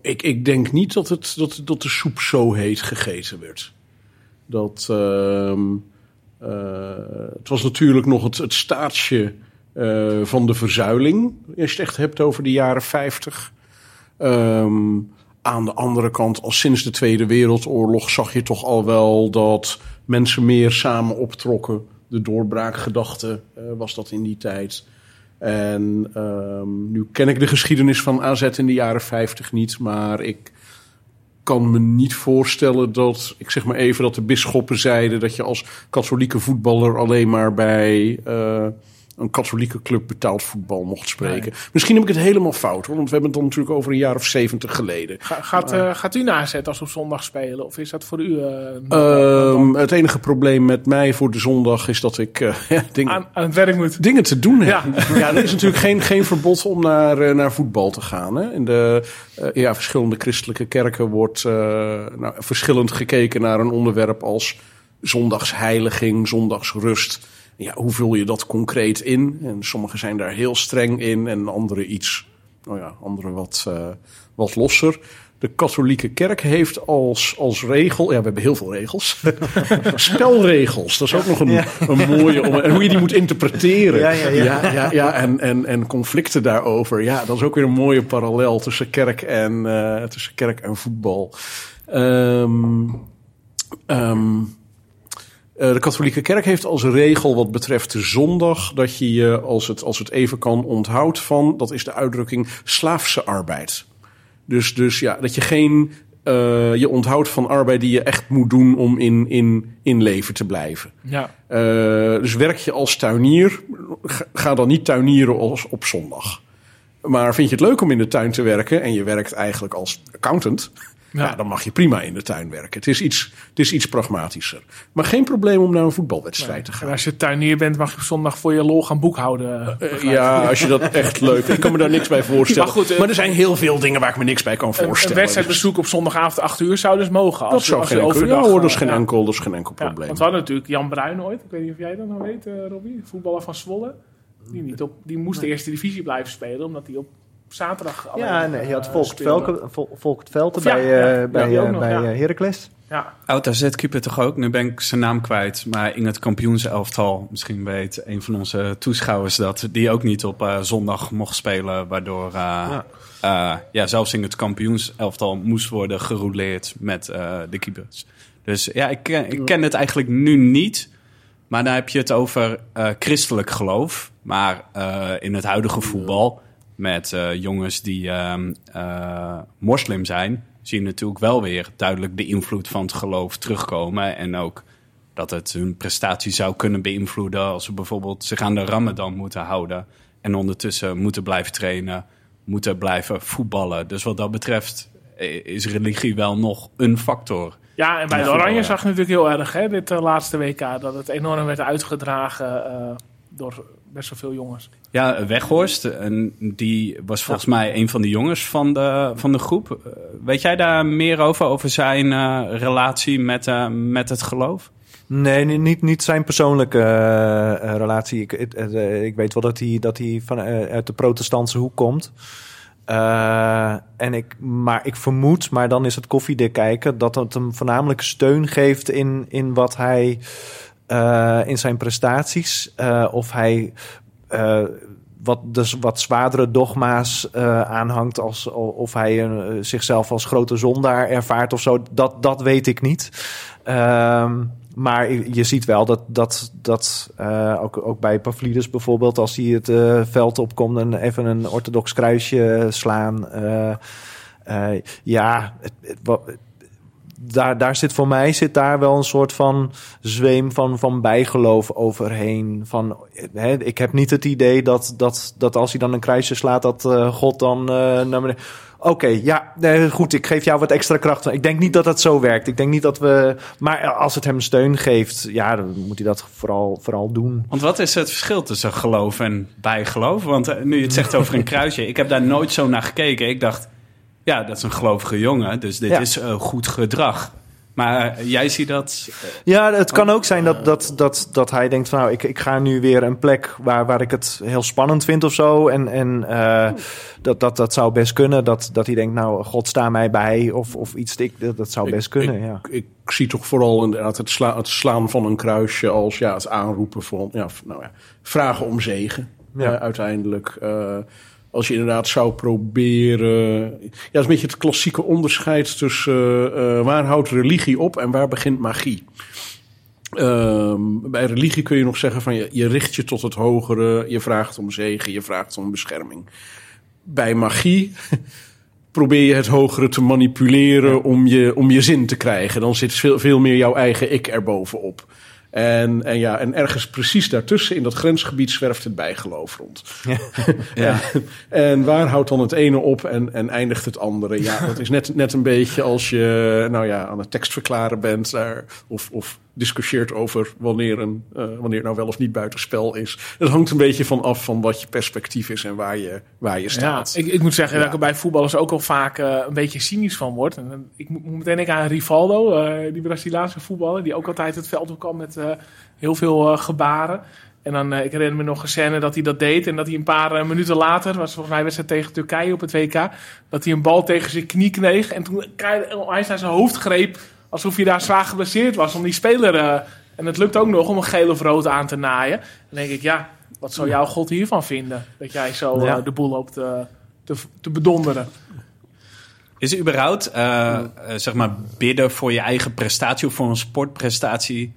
Ik, ik denk niet dat, het, dat, dat de soep zo heet gegeten werd. Dat, uh, uh, het was natuurlijk nog het, het staartje van de verzuiling. Als je het echt hebt over de jaren 50. Um, aan de andere kant, al sinds de Tweede Wereldoorlog zag je toch al wel dat mensen meer samen optrokken de doorbraakgedachte uh, was dat in die tijd. En um, nu ken ik de geschiedenis van AZ in de jaren 50 niet, maar ik kan me niet voorstellen dat, ik zeg maar even, dat de bisschoppen zeiden dat je als katholieke voetballer alleen maar bij uh, een katholieke club betaald voetbal mocht spreken. Misschien heb ik het helemaal fout hoor, want we hebben het dan natuurlijk over een jaar of zeventig geleden. Ga, gaat, uh, gaat u nazet als op zondag spelen? Of is dat voor u? Uh, het enige probleem met mij voor de zondag is dat ik [laughs] uh, dingen, aan, aan, het werk moet. Dingen te doen heb. Ja, ja er is natuurlijk geen, geen verbod om naar, naar voetbal te gaan. Hè. In de ja, verschillende christelijke kerken wordt nou, verschillend gekeken naar een onderwerp als zondagsheiliging, zondagsrust ja, hoe vul je dat concreet in? En sommigen zijn daar heel streng in en andere iets, nou ja, andere wat, uh, wat losser. De katholieke kerk heeft als, als regel, ja, we hebben heel veel regels. [laughs] Spelregels, dat is ook nog een, Ja. een mooie. Om, en hoe je die moet interpreteren. Ja, ja, ja. ja, ja, ja, en, en, en conflicten daarover. Ja, dat is ook weer een mooie parallel tussen kerk en, eh, tussen kerk en voetbal. Ehm, ehm, eh, de katholieke kerk heeft als regel wat betreft de zondag dat je je, als het, als het even kan, onthoudt van, dat is de uitdrukking, slaafse arbeid. Dus, dus ja, dat je geen, eh, je onthoudt van arbeid die je echt moet doen om in, in, in leven te blijven. Ja. Eh, dus werk je als tuinier, ga, ga dan niet tuinieren als op zondag. Maar vind je het leuk om in de tuin te werken en je werkt eigenlijk als accountant, ja. Ja. dan mag je prima in de tuin werken. Het is iets, het is iets pragmatischer. Maar geen probleem om naar een voetbalwedstrijd te gaan. En als je tuinier bent, mag je op zondag voor je lol gaan boekhouden. Eh, ja, als je dat echt leuk vindt. Ik kan me daar niks bij [laughs] voorstellen. Maar goed, eh, maar er zijn heel veel dingen waar ik me niks bij kan Een, een voorstellen. wedstrijdbezoek op zondagavond 8 uur zou dus mogen. Als dat zou als geen enkel, overdag, ja, hoor, dat is eh, geen, ja. enkel, dat is geen enkel probleem. want we hadden natuurlijk Jan Bruin ooit. Ik weet niet of jij dat nou weet, eh Robbie. Voetballer van Zwolle. Die, niet op, die moest de eerste divisie blijven spelen, omdat hij op zaterdag alleen Ja, nee, je had eh, Volk speelde. Velke, Vol- Volk ja, bij, ja, eh, bij, die ook eh, nog, bij ja. eh, Heracles. Ja, Oud AZ-keeper toch ook? Nu ben ik zijn naam kwijt. Maar in het kampioenselftal, misschien weet een van onze toeschouwers dat, die ook niet op eh, zondag mocht spelen. Waardoor eh, ja. ja, zelfs in het kampioenselftal moest worden gerouleerd met eh, de keepers. Dus ja, ik, ken- ik ken het eigenlijk nu niet. Maar dan heb je het over eh, christelijk geloof. Maar eh, in het huidige voetbal, met eh, jongens die ehm, eh, moslim zijn, zie je natuurlijk wel weer duidelijk de invloed van het geloof terugkomen. En ook dat het hun prestatie zou kunnen beïnvloeden als ze bijvoorbeeld zich aan de Ramadan moeten houden. En ondertussen moeten blijven trainen, moeten blijven voetballen. Dus wat dat betreft eh, is religie wel nog een factor. ja en bij de Oranje zag je natuurlijk heel erg, hè, dit laatste WK, dat het enorm werd uitgedragen door best wel veel jongens. Ja, Weghorst, en die was volgens mij een van de jongens van de, van de groep. Eh, Weet jij daar meer over, over zijn eh, relatie met, eh, met het geloof? Nee, ni- niet, niet zijn persoonlijke eh, eh, relatie. Ik, ik, eh, ik weet wel dat hij, dat hij van, eh, uit de protestantse hoek komt. Eh, en ik, maar ik vermoed, maar dan is het koffiedik kijken, dat het hem voornamelijk steun geeft in, in wat hij eh, in zijn prestaties. eh, of hij eh, wat, dus wat zwaardere dogma's aanhangt, als, of hij zichzelf als grote zondaar ervaart of zo, dat, dat weet ik niet. Ehm, maar je ziet wel dat, dat, dat ook, ook bij Pavlidis bijvoorbeeld, als hij het veld opkomt en even een orthodox kruisje slaan. ja, het, daar, daar zit voor mij zit daar wel een soort van zweem van, van bijgeloof overheen. Van, hè, ik heb niet het idee dat, dat, dat als hij dan een kruisje slaat, dat eh, God dan eh, naar beneden. Oké, ja, nee, goed, ik geef jou wat extra kracht. Ik denk niet dat dat zo werkt. Ik denk niet dat we. Maar als het hem steun geeft, ja, dan moet hij dat vooral, vooral doen. Want wat is het verschil tussen geloof en bijgeloof? Want eh, nu je het zegt over een kruisje, ik heb daar nooit zo naar gekeken. Ik dacht, ja, dat is een gelovige jongen, dus dit Ja. is eh, goed gedrag. Maar eh, jij ziet dat. Ja, het kan ook zijn dat, dat, dat, dat hij denkt van nou, ik, ik ga nu weer een plek waar, waar ik het heel spannend vind of zo. En, en eh, dat, dat, dat zou best kunnen. Dat, dat hij denkt, nou, God sta mij bij of, of iets. Ik, dat, dat zou Ik- best kunnen, ik, ja. Ik zie toch vooral inderdaad het, sla- het slaan van een kruisje als ja, het aanroepen van ja, nou ja, vragen om zegen. Ja. uiteindelijk. Eh, als je inderdaad zou proberen. Ja, dat is een beetje het klassieke onderscheid tussen eh, eh, waar houdt religie op en waar begint magie. Ehm, bij religie kun je nog zeggen van je, je richt je tot het hogere, je vraagt om zegen, je vraagt om bescherming. Bij magie [laughs] probeer je het hogere te manipuleren om, je, om je zin te krijgen. Dan zit veel, veel meer jouw eigen ik erbovenop. En, en, ja, en ergens precies daartussen, in dat grensgebied, zwerft het bijgeloof rond. [laughs] ja. En waar houdt dan het ene op en, en eindigt het andere? Ja, dat is net, net een beetje als je nou ja, aan het tekst verklaren bent daar, of, of discussieert over wanneer, een, eh, wanneer het nou wel of niet buitenspel is. Het hangt een beetje van af van wat je perspectief is en waar je, waar je Ja, staat. ik, ik moet zeggen Ja. dat ik er bij voetballers ook al vaak eh, een beetje cynisch van word. En, ik moet meteen denken aan Rivaldo, eh, die Braziliaanse voetballer, die ook altijd het veld op kwam met heel veel gebaren. En dan, ik herinner me nog een scène dat hij dat deed. En dat hij een paar minuten later, was volgens mij wedstrijd tegen Turkije op het WK, dat hij een bal tegen zijn knie kreeg. En toen hij naar zijn hoofd greep, alsof hij daar zwaar geblesseerd was. Om die speler, eh, en het lukt ook nog om een geel of rood aan te naaien. Dan denk ik, ja, wat zou jouw God hiervan vinden? Dat jij zo Ja. eh, de boel loopt te, te, te bedonderen. Is het überhaupt, eh, eh, zeg maar, bidden voor je eigen prestatie of voor een sportprestatie?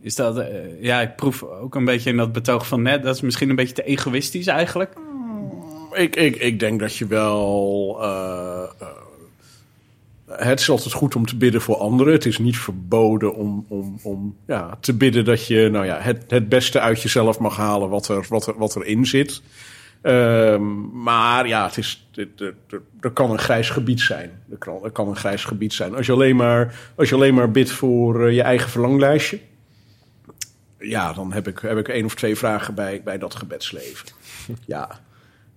Is dat, eh, ja, ik proef ook een beetje in dat betoog van net, dat is misschien een beetje te egoïstisch eigenlijk. Ik, ik, ik denk dat je wel. eh, eh, het is altijd goed om te bidden voor anderen. Het is niet verboden om, om, om ja, te bidden dat je nou ja, het, het beste uit jezelf mag halen wat, er, wat, er, wat erin zit. Ehm, maar ja, het is, er kan een grijs gebied zijn. Er kan, er kan een grijs gebied zijn. Als je alleen maar, als je alleen maar bidt voor eh, je eigen verlanglijstje. Ja, dan heb ik, heb ik één of twee vragen bij, bij dat gebedsleven. Ja,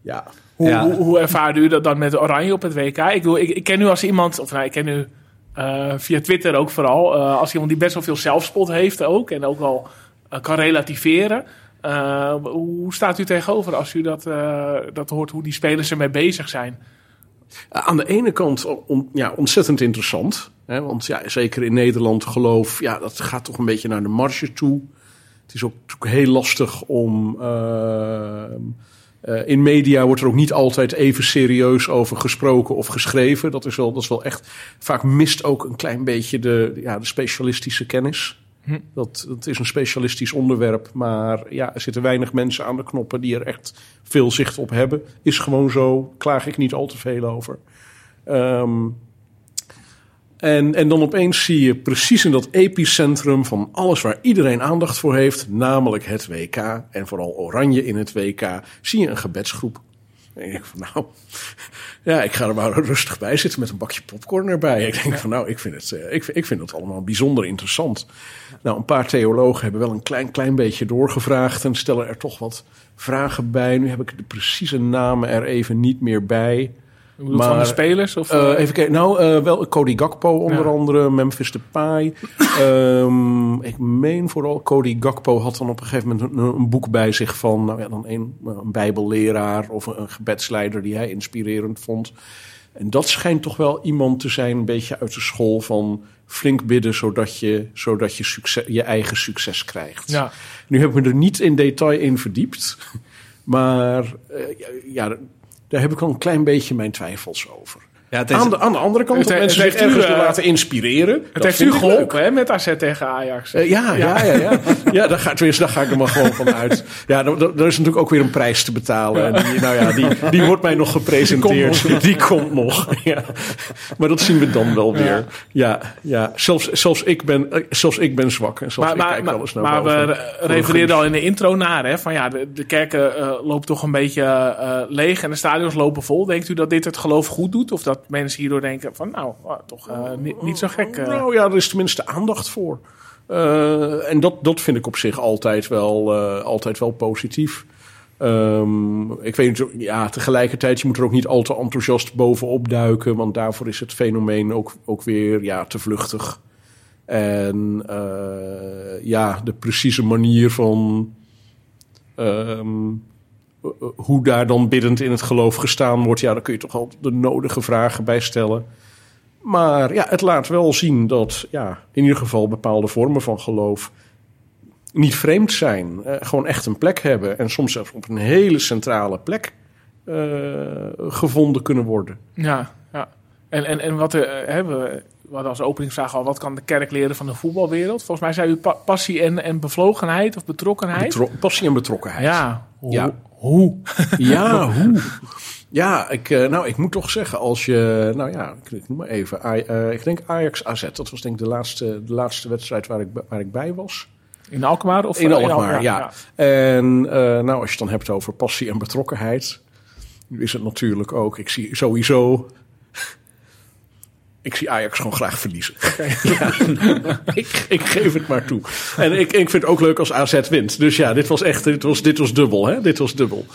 ja. Hoe, Ja. hoe, hoe ervaarde u dat dan met Oranje op het WK? Ik, bedoel, ik, ik ken u als iemand, of nou, ik ken u eh, via Twitter ook vooral, eh, als iemand die best wel veel zelfspot heeft ook. En ook wel eh, kan relativeren. Eh, hoe staat u tegenover als u dat, eh, dat hoort, hoe die spelers ermee bezig zijn? Aan de ene kant on- ja, ontzettend interessant. Hè, want ja, zeker in Nederland geloof, ja, dat gaat toch een beetje naar de marge toe. Het is ook, ook heel lastig om. Eh, in media wordt er ook niet altijd even serieus over gesproken of geschreven. Dat is wel, dat is wel echt. Vaak mist ook een klein beetje de, ja, de specialistische kennis. Hm. Dat, dat is een specialistisch onderwerp, maar ja, er zitten weinig mensen aan de knoppen die er echt veel zicht op hebben. Is gewoon zo, klaag ik niet al te veel over. Ehm, en, en dan opeens zie je precies in dat epicentrum van alles waar iedereen aandacht voor heeft, namelijk het WK en vooral Oranje in het WK, zie je een gebedsgroep. En ik denk van nou, ja, ik ga er maar rustig bij zitten met een bakje popcorn erbij. Ik denk van nou, ik vind het, eh, ik, vind- ik vind het allemaal bijzonder interessant. Nou, een paar theologen hebben wel een klein, klein beetje doorgevraagd en stellen er toch wat vragen bij. Nu heb ik de precieze namen er even niet meer bij. Hoe bedoelt van de Maar, spelers? Of, Eh, eh, even kijken. Nou, eh, wel Cody Gakpo onder Ja. andere, Memphis Depay. [laughs] Ehm ik meen vooral Cody Gakpo had dan op een gegeven moment een, een boek bij zich van, nou ja, dan een, een bijbelleraar of een, een gebedsleider die hij inspirerend vond. En dat schijnt toch wel iemand te zijn, een beetje uit de school van flink bidden, zodat je, zodat je succes, je eigen succes krijgt. ja. Nu heb ik me er niet in detail in verdiept. [laughs] Maar ja, daar heb ik wel een klein beetje mijn twijfels over. Ja, het is, Aan de, aan de andere kant, Het dat mensen zich heeft u, ergens door eh, laten inspireren. Het heeft u geholpen hè, met AZ tegen Ajax. Eh, ja, ja, ja, ja. ja daar, ga, tenminste, daar ga ik er maar gewoon van uit. Ja, er, is natuurlijk ook weer een prijs te betalen. En die, nou ja, die, die wordt mij nog gepresenteerd. Die komt nog. [laughs] Ja. Maar dat zien we dan wel weer. Ja, ja. Zelfs, zelfs, ik ben, eh, zelfs ik ben zwak. En zelfs Maar, ik maar, kijk maar, wel eens naar maar we boven. refereerden al in de intro naar, hè, van ja, de, de kerken eh, lopen toch een beetje eh, leeg en de stadions lopen vol. Denkt u dat dit het geloof goed doet? Of dat mensen hierdoor denken van, nou, ah, toch eh, niet, zo gek. eh. Nou ja, er is tenminste aandacht voor. Eh, en dat, dat vind ik op zich altijd wel, altijd wel positief. Ehm, ik weet niet, ja, tegelijkertijd, je moet er ook niet al te enthousiast bovenop duiken, want daarvoor is het fenomeen ook, ook weer ja, te vluchtig. En ja, de precieze manier van ehm, eh, eh, hoe daar dan biddend in het geloof gestaan wordt, ja, daar kun je toch al de nodige vragen bij stellen. Maar ja, het laat wel zien dat ja, in ieder geval bepaalde vormen van geloof niet vreemd zijn. eh, gewoon echt een plek hebben. En soms zelfs op een hele centrale plek eh, gevonden kunnen worden. Ja, ja. En, en, en wat eh, hebben we, we hadden als openingsvraag al, wat kan de kerk leren van de voetbalwereld? Volgens mij zei u pa- passie en, en bevlogenheid of betrokkenheid. Betro- passie en betrokkenheid. ja, hoe? Ja. hoe? [laughs] Ja, hoe? [laughs] Ja, ik, eh, nou, ik moet toch zeggen, als je, nou ja, ik, noem maar even, eh, ik denk Ajax AZ, dat was denk ik de laatste, de laatste wedstrijd waar ik, bij- waar ik bij was. In Alkmaar? Of, In eh, Alkmaar, ja. En nou, als je het dan hebt over passie en betrokkenheid, is het natuurlijk ook, ik zie sowieso, ik zie Ajax gewoon graag verliezen. [laughs] Ja, [laughs] ik, ik geef het maar toe. En ik, ik vind het ook leuk als AZ wint. Dus ja, dit was echt, dit was, dit was dubbel, hè? Dit was dubbel.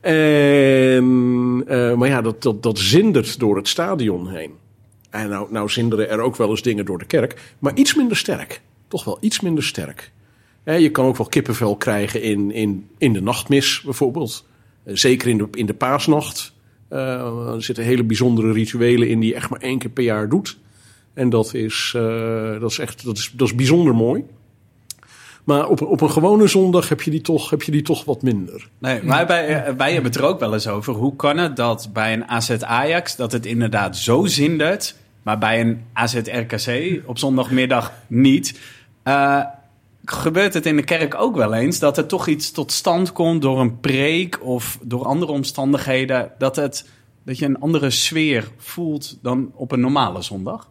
En, eh, maar ja, dat, dat, dat zindert door het stadion heen. En nou, nou zinderen er ook wel eens dingen door de kerk, maar iets minder sterk. Toch wel iets minder sterk. Je kan ook wel kippenvel krijgen in, in, in de nachtmis bijvoorbeeld. Eh, zeker in de, in de paasnacht. Eh, er zitten hele bijzondere rituelen in die je echt maar één keer per jaar doet. En dat is, eh, dat is echt dat is, dat is bijzonder mooi. Maar op, op een gewone zondag heb je die toch, heb je die toch wat minder. Nee, wij, eh, wij hebben het er ook wel eens over. Hoe kan het dat bij een AZ Ajax dat het inderdaad zo zindert, maar bij een AZ RKC op zondagmiddag niet? Eh, gebeurt het in de kerk ook wel eens dat er toch iets tot stand komt door een preek of door andere omstandigheden, dat, het, dat je een andere sfeer voelt dan op een normale zondag?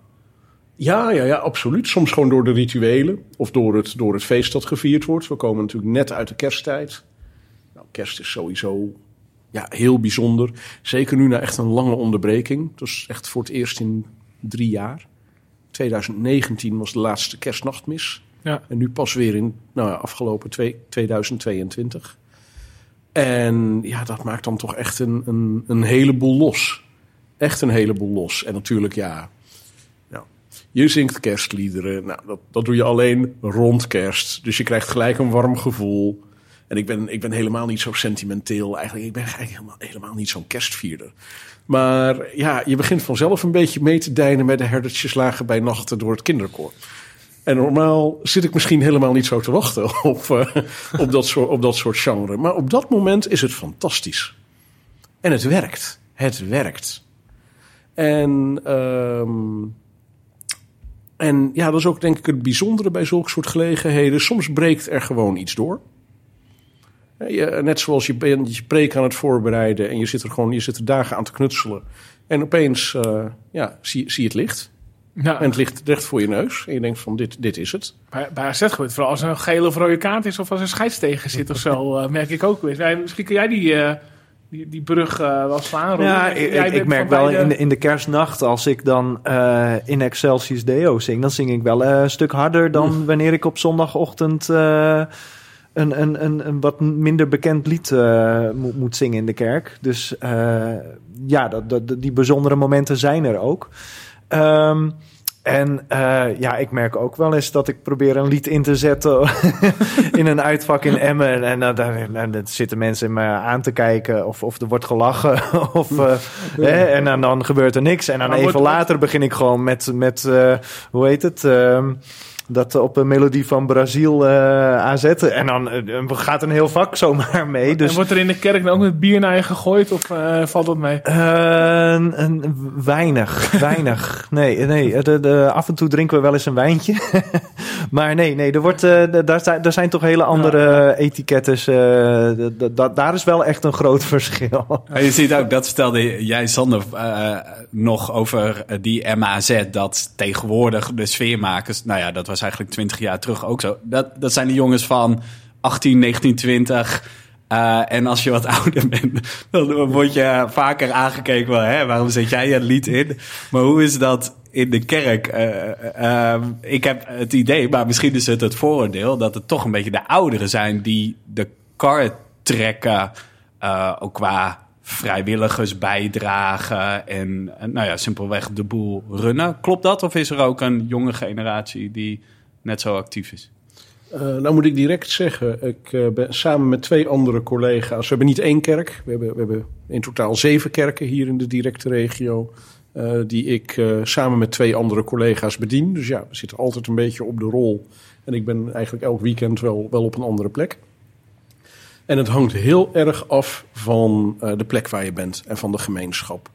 Ja, ja, ja, absoluut. Soms gewoon door de rituelen of door het, door het feest dat gevierd wordt. We komen natuurlijk net uit de kersttijd. Nou, kerst is sowieso ja, heel bijzonder. Zeker nu na echt een lange onderbreking. Is echt voor het eerst in drie jaar. 2019 was de laatste kerstnachtmis. Ja. En nu pas weer in nou, afgelopen twee, 2022. En ja, dat maakt dan toch echt een, een, een heleboel los. Echt een heleboel los. En natuurlijk, ja, nou, je zingt kerstliederen. Nou, dat, dat doe je alleen rond kerst. Dus je krijgt gelijk een warm gevoel. En ik ben, ik ben helemaal niet zo sentimenteel. Eigenlijk, ik ben eigenlijk helemaal, helemaal niet zo'n kerstvierder. Maar ja, je begint vanzelf een beetje mee te deinen met de herdertjes lagen bij nachten door het kinderkoor. En normaal zit ik misschien helemaal niet zo te wachten [laughs] op, eh, op, dat, soort, op dat soort genre. Maar op dat moment is het fantastisch. En het werkt. Het werkt. En, ehm, en ja, dat is ook denk ik het bijzondere bij zulke soort gelegenheden. Soms breekt er gewoon iets door. Net zoals je bent je preek aan het voorbereiden en je zit er gewoon je zit er dagen aan te knutselen. En opeens uh, ja, zie je het licht. Ja. En het ligt recht voor je neus. En je denkt van dit, dit is het. Bij, bij AZ gebeurt vooral als er een gele of rode kaart is of als er een scheidstegen zit of zo, uh, [laughs] merk ik ook weer. Misschien kun jij die, uh, die, die brug uh, wel slaan. Ja, ik, merk wel in de, in de kerstnacht, als ik dan uh, in Excelsius Deo zing, dan zing ik wel uh, een stuk harder dan wanneer ik op zondagochtend uh, een, een, een, een wat minder bekend lied uh, moet, moet zingen in de kerk. Dus uh, ja, dat, dat, die bijzondere momenten zijn er ook. Um, en uh, ja, ik merk ook wel eens dat ik probeer een lied in te zetten [laughs] in een uitvak in Emmen. En uh, dan, dan zitten mensen me aan te kijken of, of er wordt gelachen. [laughs] of, uh, hè, en dan, dan gebeurt er niks. En dan Maar even wordt- later begin ik gewoon met, met hoe heet het... dat op een melodie van Brazil aanzetten. En dan gaat een heel vak zomaar [laughs] mee. Dus En wordt er in de kerk dan ook met bier naar je gegooid of uh, valt dat mee? Uh, een, weinig, [laughs] weinig. Nee, nee de, de, af en toe drinken we wel eens een wijntje. [laughs] maar nee, nee er, wordt, uh, daar, zijn, daar zijn toch hele andere ja. etikettes. Uh, daar is wel echt een groot verschil. Je ziet ook, dat vertelde jij Sander uh, nog over die MAZ. Dat tegenwoordig de sfeermakers, nou ja, dat was eigenlijk twintig jaar terug ook zo. Dat, dat zijn de jongens van 18, 19, 20... Uh, en als je wat [laughs] ouder bent, dan word je vaker aangekeken van, hè, waarom zet jij je lied in? Maar hoe is dat in de kerk? Uh, uh, ik heb het idee, maar misschien is het het vooroordeel, dat het toch een beetje de ouderen zijn die de kar trekken, uh, ook qua vrijwilligers bijdragen en, nou ja, simpelweg de boel runnen. Klopt dat? Of is er ook een jonge generatie die net zo actief is? Uh, nou moet ik direct zeggen, ik uh, ben samen met twee andere collega's. We hebben niet één kerk, we hebben, we hebben in totaal zeven kerken hier in de directe regio. Uh, die ik samen met twee andere collega's bedien. Dus ja, we zitten altijd een beetje op de rol. En ik ben eigenlijk elk weekend wel, wel op een andere plek. En het hangt heel erg af van de plek waar je bent en van de gemeenschap.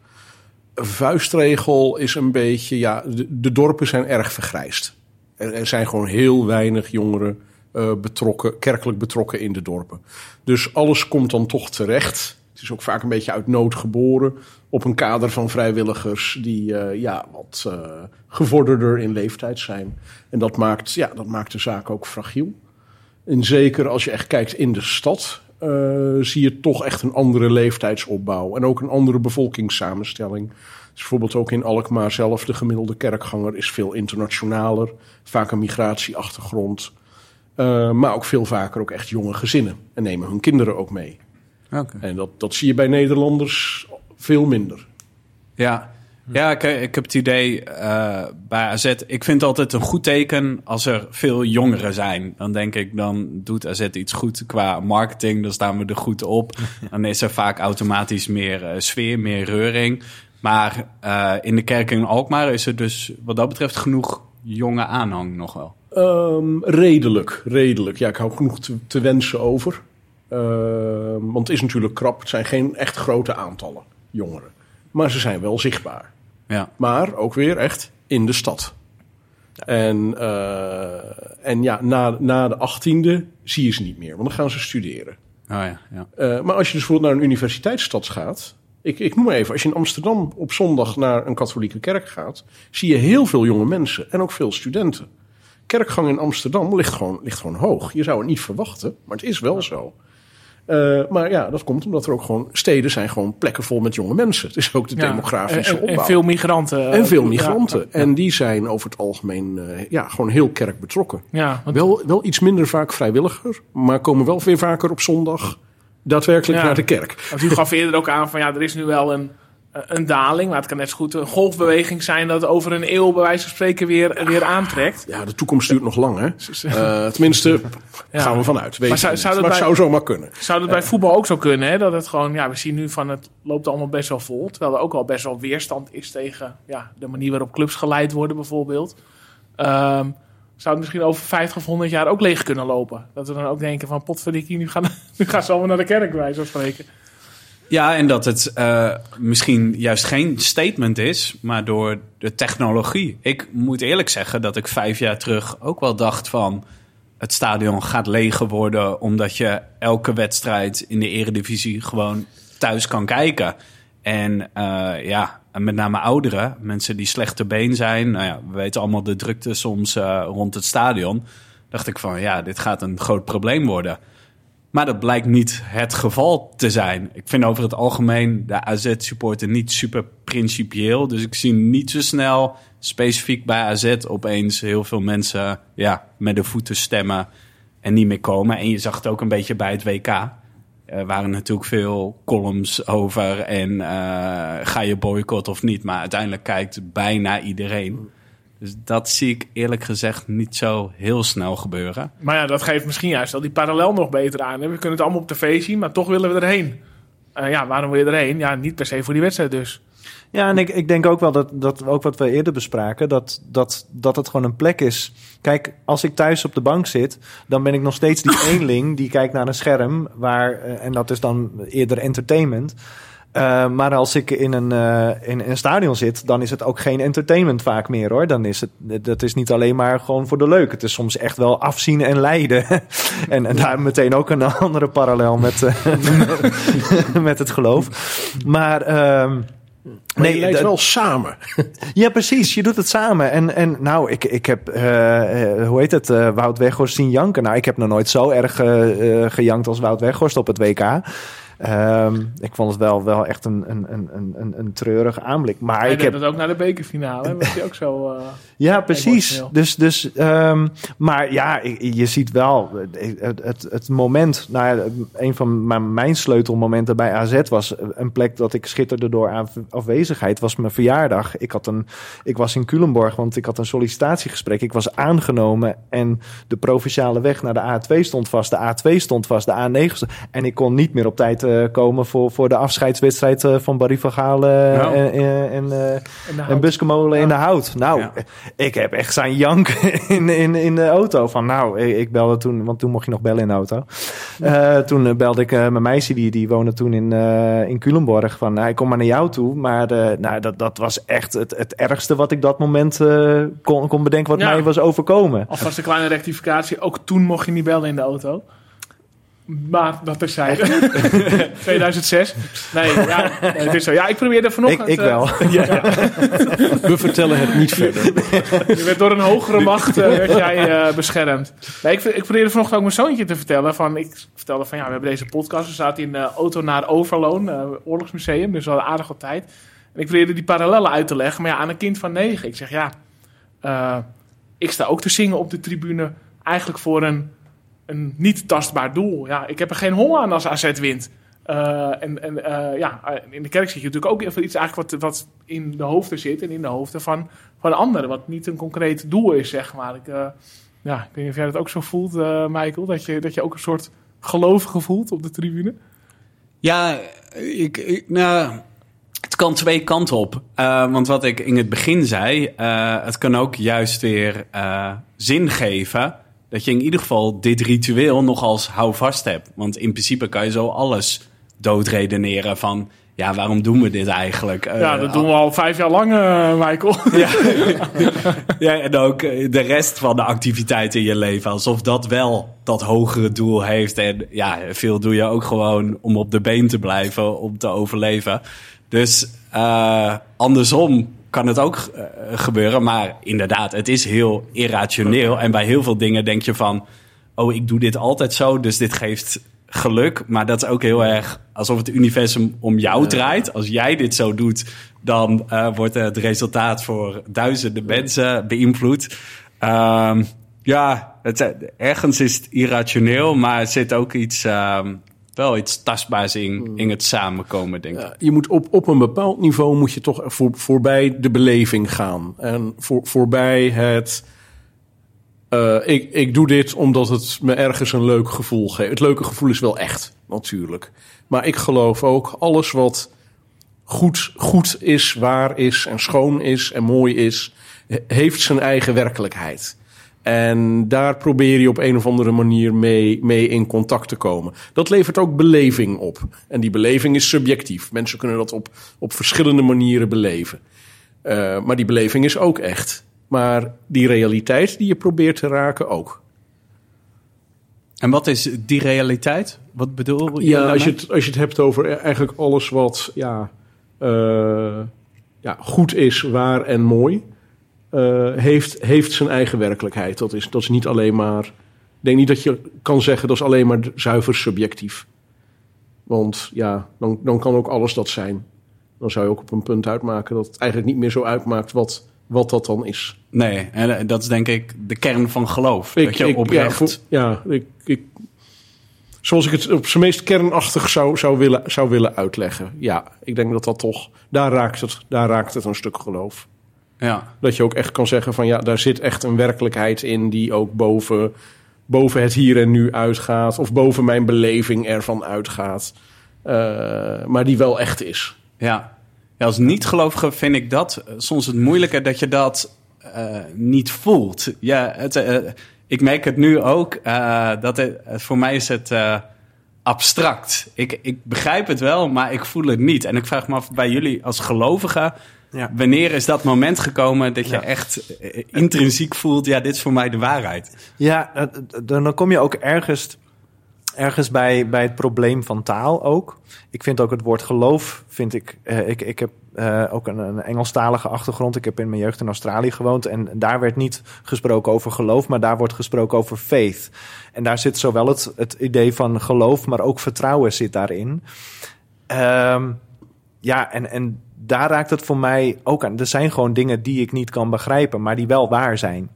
Een vuistregel is een beetje, ja, de, dorpen zijn erg vergrijsd. Er zijn gewoon heel weinig jongeren uh, betrokken, kerkelijk betrokken in de dorpen. Dus alles komt dan toch terecht. Het is ook vaak een beetje uit nood geboren. Op een kader van vrijwilligers die uh, ja, wat gevorderder in leeftijd zijn. En dat maakt, ja, dat maakt de zaak ook fragiel. En zeker als je echt kijkt in de stad, zie je toch echt een andere leeftijdsopbouw. En ook een andere bevolkingssamenstelling. Dus bijvoorbeeld ook in Alkmaar zelf, de gemiddelde kerkganger is veel internationaler. Vaak een migratieachtergrond. Uh, maar ook veel vaker ook echt jonge gezinnen. En nemen hun kinderen ook mee. Okay. En dat, dat zie je bij Nederlanders veel minder. Ja, Ja, ik, ik heb het idee eh, bij AZ. Ik vind het altijd een goed teken als er veel jongeren zijn. Dan denk ik, dan doet AZ iets goed qua marketing. Dan staan we er goed op. [laughs] Dan is er vaak automatisch meer eh, sfeer, meer reuring. Maar eh, in de kerk in Alkmaar is er dus wat dat betreft genoeg jonge aanhang nog wel. Ehm, redelijk, redelijk. Ja, ik hou genoeg te, te wensen over. Ehm, want het is natuurlijk krap. Het zijn geen echt grote aantallen jongeren. Maar ze zijn wel zichtbaar. Ja. Maar ook weer echt in de stad. En, eh, en ja, na, na de achttiende zie je ze niet meer. Want dan gaan ze studeren. Oh ja, ja. Eh, maar als je dus bijvoorbeeld naar een universiteitsstad gaat. Ik, ik noem maar even, als je in Amsterdam op zondag naar een katholieke kerk gaat, zie je heel veel jonge mensen en ook veel studenten. Kerkgang in Amsterdam ligt gewoon, ligt gewoon hoog. Je zou het niet verwachten, maar het is wel zo. Uh, maar ja, dat komt omdat er ook gewoon steden zijn gewoon plekken vol met jonge mensen. Het is ook de Ja, demografische en, opbouw. en veel migranten. En veel Ja, migranten. En die zijn over het algemeen uh, ja, gewoon heel kerk betrokken. Ja, want Wel, wel iets minder vaak vrijwilliger, maar komen wel weer vaker op zondag daadwerkelijk naar de kerk. Want u gaf eerder ook aan van ja, er is nu wel een, een daling. Maar het kan net zo goed een golfbeweging zijn dat over een eeuw bij wijze van spreken weer, weer aantrekt. Ja, de toekomst duurt nog lang, hè? Eh, tenminste, Ja. gaan we vanuit. Weet Maar zou- zou dat maar bij- zou zomaar kunnen. Zou dat bij voetbal ook zo kunnen? Hè? Dat het gewoon, ja, we zien nu van het loopt allemaal best wel vol. Terwijl er ook al best wel weerstand is tegen ja, de manier waarop clubs geleid worden, bijvoorbeeld. Ehm, zou het misschien over 50 of 100 jaar ook leeg kunnen lopen? Dat we dan ook denken van potverdikkie, nu gaan, [laughs] nu gaan ze allemaal naar de kerk, bij wijze van spreken. Ja, en dat het eh, misschien juist geen statement is, maar door de technologie. Ik moet eerlijk zeggen dat ik vijf jaar terug ook wel dacht van... het stadion gaat leger worden omdat je elke wedstrijd in de eredivisie gewoon thuis kan kijken. En eh, ja, met name ouderen, mensen die slechter been zijn. Nou ja, we weten allemaal de drukte soms eh, rond het stadion. Dacht ik van ja, dit gaat een groot probleem worden. Maar dat blijkt niet het geval te zijn. Ik vind over het algemeen de AZ-supporter niet super principieel. Dus ik zie niet zo snel specifiek bij AZ opeens heel veel mensen ja, met de voeten stemmen en niet meer komen. En je zag het ook een beetje bij het WK. Er waren natuurlijk veel columns over en eh, ga je boycott of niet. Maar uiteindelijk kijkt bijna iedereen. Dus dat zie ik eerlijk gezegd niet zo heel snel gebeuren. Maar ja, dat geeft misschien juist al die parallel nog beter aan. hè. We kunnen het allemaal op tv zien, maar toch willen we erheen. Eh, ja, waarom wil je erheen? Ja, niet per se voor die wedstrijd dus. Ja, en ik, ik denk ook wel dat, dat ook wat we eerder bespraken, dat, dat, dat het gewoon een plek is. Kijk, als ik thuis op de bank zit, dan ben ik nog steeds die [coughs] eenling die kijkt naar een scherm, waar, eh, en dat is dan eerder entertainment. Eh, maar als ik in een, eh, in een stadion zit, dan is het ook geen entertainment vaak meer hoor. Dan is het, dat is niet alleen maar gewoon voor de leuk. Het is soms echt wel afzien en lijden. [laughs] en, en daar meteen ook een [laughs] andere parallel met, eh, [laughs] met het geloof. Maar. ehm, Maar je leidt wel samen. ja, precies. Je doet het samen. En, en nou, ik, ik heb, hoe heet het, eh, Wout Weghorst zien janken. Nou, ik heb nog nooit zo erg eh, gejankt als Wout Weghorst op het WK. Ehm, ik vond het wel, wel echt een, een, een, een, een treurig aanblik. Maar Hij ik heb, dat ook naar de bekerfinale. Was hij ook zo... eh, ja, precies. Emotioneel. Dus, dus, ehm, maar ja, je ziet wel eh, het, het, het moment. Nou, ja, een van mijn, mijn sleutelmomenten bij AZ was een plek dat ik schitterde door af- afwezigheid. Was mijn verjaardag. Ik, had een, ik was in Culemborg, want ik had een sollicitatiegesprek. Ik was aangenomen en de provinciale weg naar de A2 stond vast. De A2 stond vast, de A9 stond. En ik kon niet meer op tijd eh, komen voor, voor de afscheidswedstrijd eh, van Barry van Gaal eh, Nou. en, en, eh, buskemolen in de hout. Nou, Ja. ik heb echt zijn jank [laughs] in, in, in de auto. Van nou, ik, belde toen, want toen mocht je nog bellen in de auto. Eh, toen belde ik eh, mijn meisje, die, die woonde toen in, eh in Culemborg. Van nou, ik kom maar naar jou toe. Maar eh, nou, dat, dat was echt het, het ergste wat ik dat moment eh, kon, kon bedenken wat Ja. mij was overkomen. Alvast een kleine rectificatie. Ook toen mocht je niet bellen in de auto. Maar dat terzijde. 2006. [laughs] Nee, ja, het is zo. Ja, ik probeerde vanochtend... ik eh, wel. [laughs] We vertellen het niet verder. Je werd door een hogere macht eh, werd jij, eh, beschermd. Nee, ik, ik probeerde vanochtend ook mijn zoontje te vertellen. Van, ik vertelde van ja, we hebben deze podcast. We zaten in de auto naar Overloon, oorlogsmuseum. Dus we hadden aardig wat tijd. En ik probeerde die parallellen uit te leggen. Maar ja, aan een kind van negen. Ik zeg ja, ik sta ook te zingen op de tribune. Eigenlijk voor een, een niet tastbaar doel. Ja, ik heb er geen hol aan als AZ wint. Eh, en en eh, ja, in de kerk zie je natuurlijk ook iets eigenlijk wat, wat in de hoofden zit en in de hoofden van, van anderen. Wat niet een concreet doel is, zeg maar. Ik, eh, ja, ik weet niet of jij dat ook zo voelt, Michael. Dat je, dat je ook een soort gelovige voelt op de tribune. Ja, ik, ik- nou, het kan twee kanten op. Want wat ik in het begin zei, het kan ook juist weer zin geven. Dat je in ieder geval dit ritueel nog als houvast hebt. Want in principe kan je zo alles doodredeneren van... Ja, waarom doen we dit eigenlijk? Eh, ja, dat doen we al vijf jaar lang, eh, Michael. [laughs] Ja. ja, en ook eh, de rest van de activiteiten in je leven. Alsof dat wel dat hogere doel heeft. En ja, veel doe je ook gewoon om op de been te blijven, om te overleven. Dus eh, andersom kan het ook eh, gebeuren. Maar inderdaad, het is heel irrationeel. En bij heel veel dingen denk je van... Oh, ik doe dit altijd zo, dus dit geeft geluk. Maar dat is ook heel erg alsof het universum om jou draait. Als jij dit zo doet, dan eh, wordt het resultaat voor duizenden mensen beïnvloed. Ehm, ja, het, ergens is het irrationeel, maar er zit ook iets, ehm, wel iets tastbaars in, in het samenkomen, denk ik. Ja, je moet op, op een bepaald niveau moet je toch voor, voorbij de beleving gaan. En voor, voorbij het. eh, ik, ik doe dit omdat het me ergens een leuk gevoel geeft. Het leuke gevoel is wel echt, natuurlijk. Maar ik geloof ook, alles wat goed, goed is, waar is en schoon is en mooi is, he- heeft zijn eigen werkelijkheid. En daar probeer je op een of andere manier mee, mee in contact te komen. Dat levert ook beleving op. En die beleving is subjectief. Mensen kunnen dat op, op verschillende manieren beleven. Eh, maar die beleving is ook echt. Maar die realiteit die je probeert te raken ook. En wat is die realiteit? Wat bedoel je Ja, als je, het, als je het hebt over eigenlijk alles wat ja, eh, ja, goed is, waar en mooi, eh, heeft, heeft zijn eigen werkelijkheid. Dat is, dat is niet alleen maar. Ik denk niet dat je kan zeggen dat is alleen maar zuiver subjectief. Want ja, dan, dan kan ook alles dat zijn. Dan zou je ook op een punt uitmaken dat het eigenlijk niet meer zo uitmaakt wat, wat dat dan is. Nee, en eh, dat is denk ik de kern van geloof. dat je oprecht... ja, ik, ik, zoals ik het op zijn meest kernachtig zou, zou, willen, zou willen uitleggen. Ja, ik denk dat dat toch, daar raakt, het, daar raakt het een stuk geloof. Ja. Dat je ook echt kan zeggen van ja, daar zit echt een werkelijkheid in die ook boven, boven het hier en nu uitgaat. Of boven mijn beleving ervan uitgaat. Eh, maar die wel echt is. Ja. ja, als niet-gelovige vind ik dat eh, soms het moeilijke dat je dat eh, niet voelt. Ja, het, ik merk het nu ook. dat het, voor mij is het abstract. Ik, ik begrijp het wel, maar ik voel het niet. En ik vraag me af bij jullie als gelovigen... Ja. Wanneer is dat moment gekomen dat je Ja. echt eh, intrinsiek voelt... ja, dit is voor mij de waarheid? Ja, eh, dan kom je ook ergens, ergens bij, bij het probleem van taal ook. Ik vind ook het woord geloof, vind ik... eh, ik, ik heb ook een, een Engelstalige achtergrond. Ik heb in mijn jeugd in Australië gewoond. En daar werd niet gesproken over geloof, maar daar wordt gesproken over faith. En daar zit zowel het, het idee van geloof, maar ook vertrouwen zit daarin. Ehm, ja, en, en daar raakt het voor mij ook aan. Er zijn gewoon dingen die ik niet kan begrijpen, maar die wel waar zijn.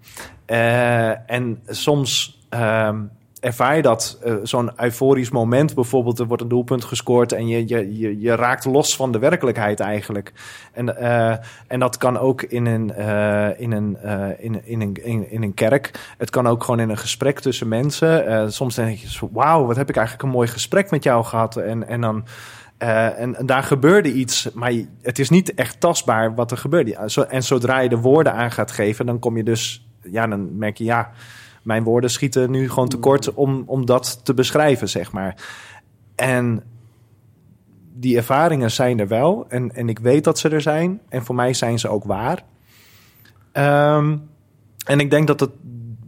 Eh, en soms ehm, ervaar je dat, eh, zo'n euforisch moment bijvoorbeeld, er wordt een doelpunt gescoord en je, je, je, je raakt los van de werkelijkheid eigenlijk. En, eh, en dat kan ook in een, in, een, in, in, een, in, in een kerk. Het kan ook gewoon in een gesprek tussen mensen. Soms denk je wauw, wat heb ik eigenlijk een mooi gesprek met jou gehad. En, en dan... eh, en, en daar gebeurde iets, maar het is niet echt tastbaar wat er gebeurde. En zodra je de woorden aan gaat geven, dan kom je dus, ja, dan merk je, ja, mijn woorden schieten nu gewoon tekort om, om dat te beschrijven, zeg maar. En die ervaringen zijn er wel. En, en ik weet dat ze er zijn. En voor mij zijn ze ook waar. Ehm, en ik denk dat het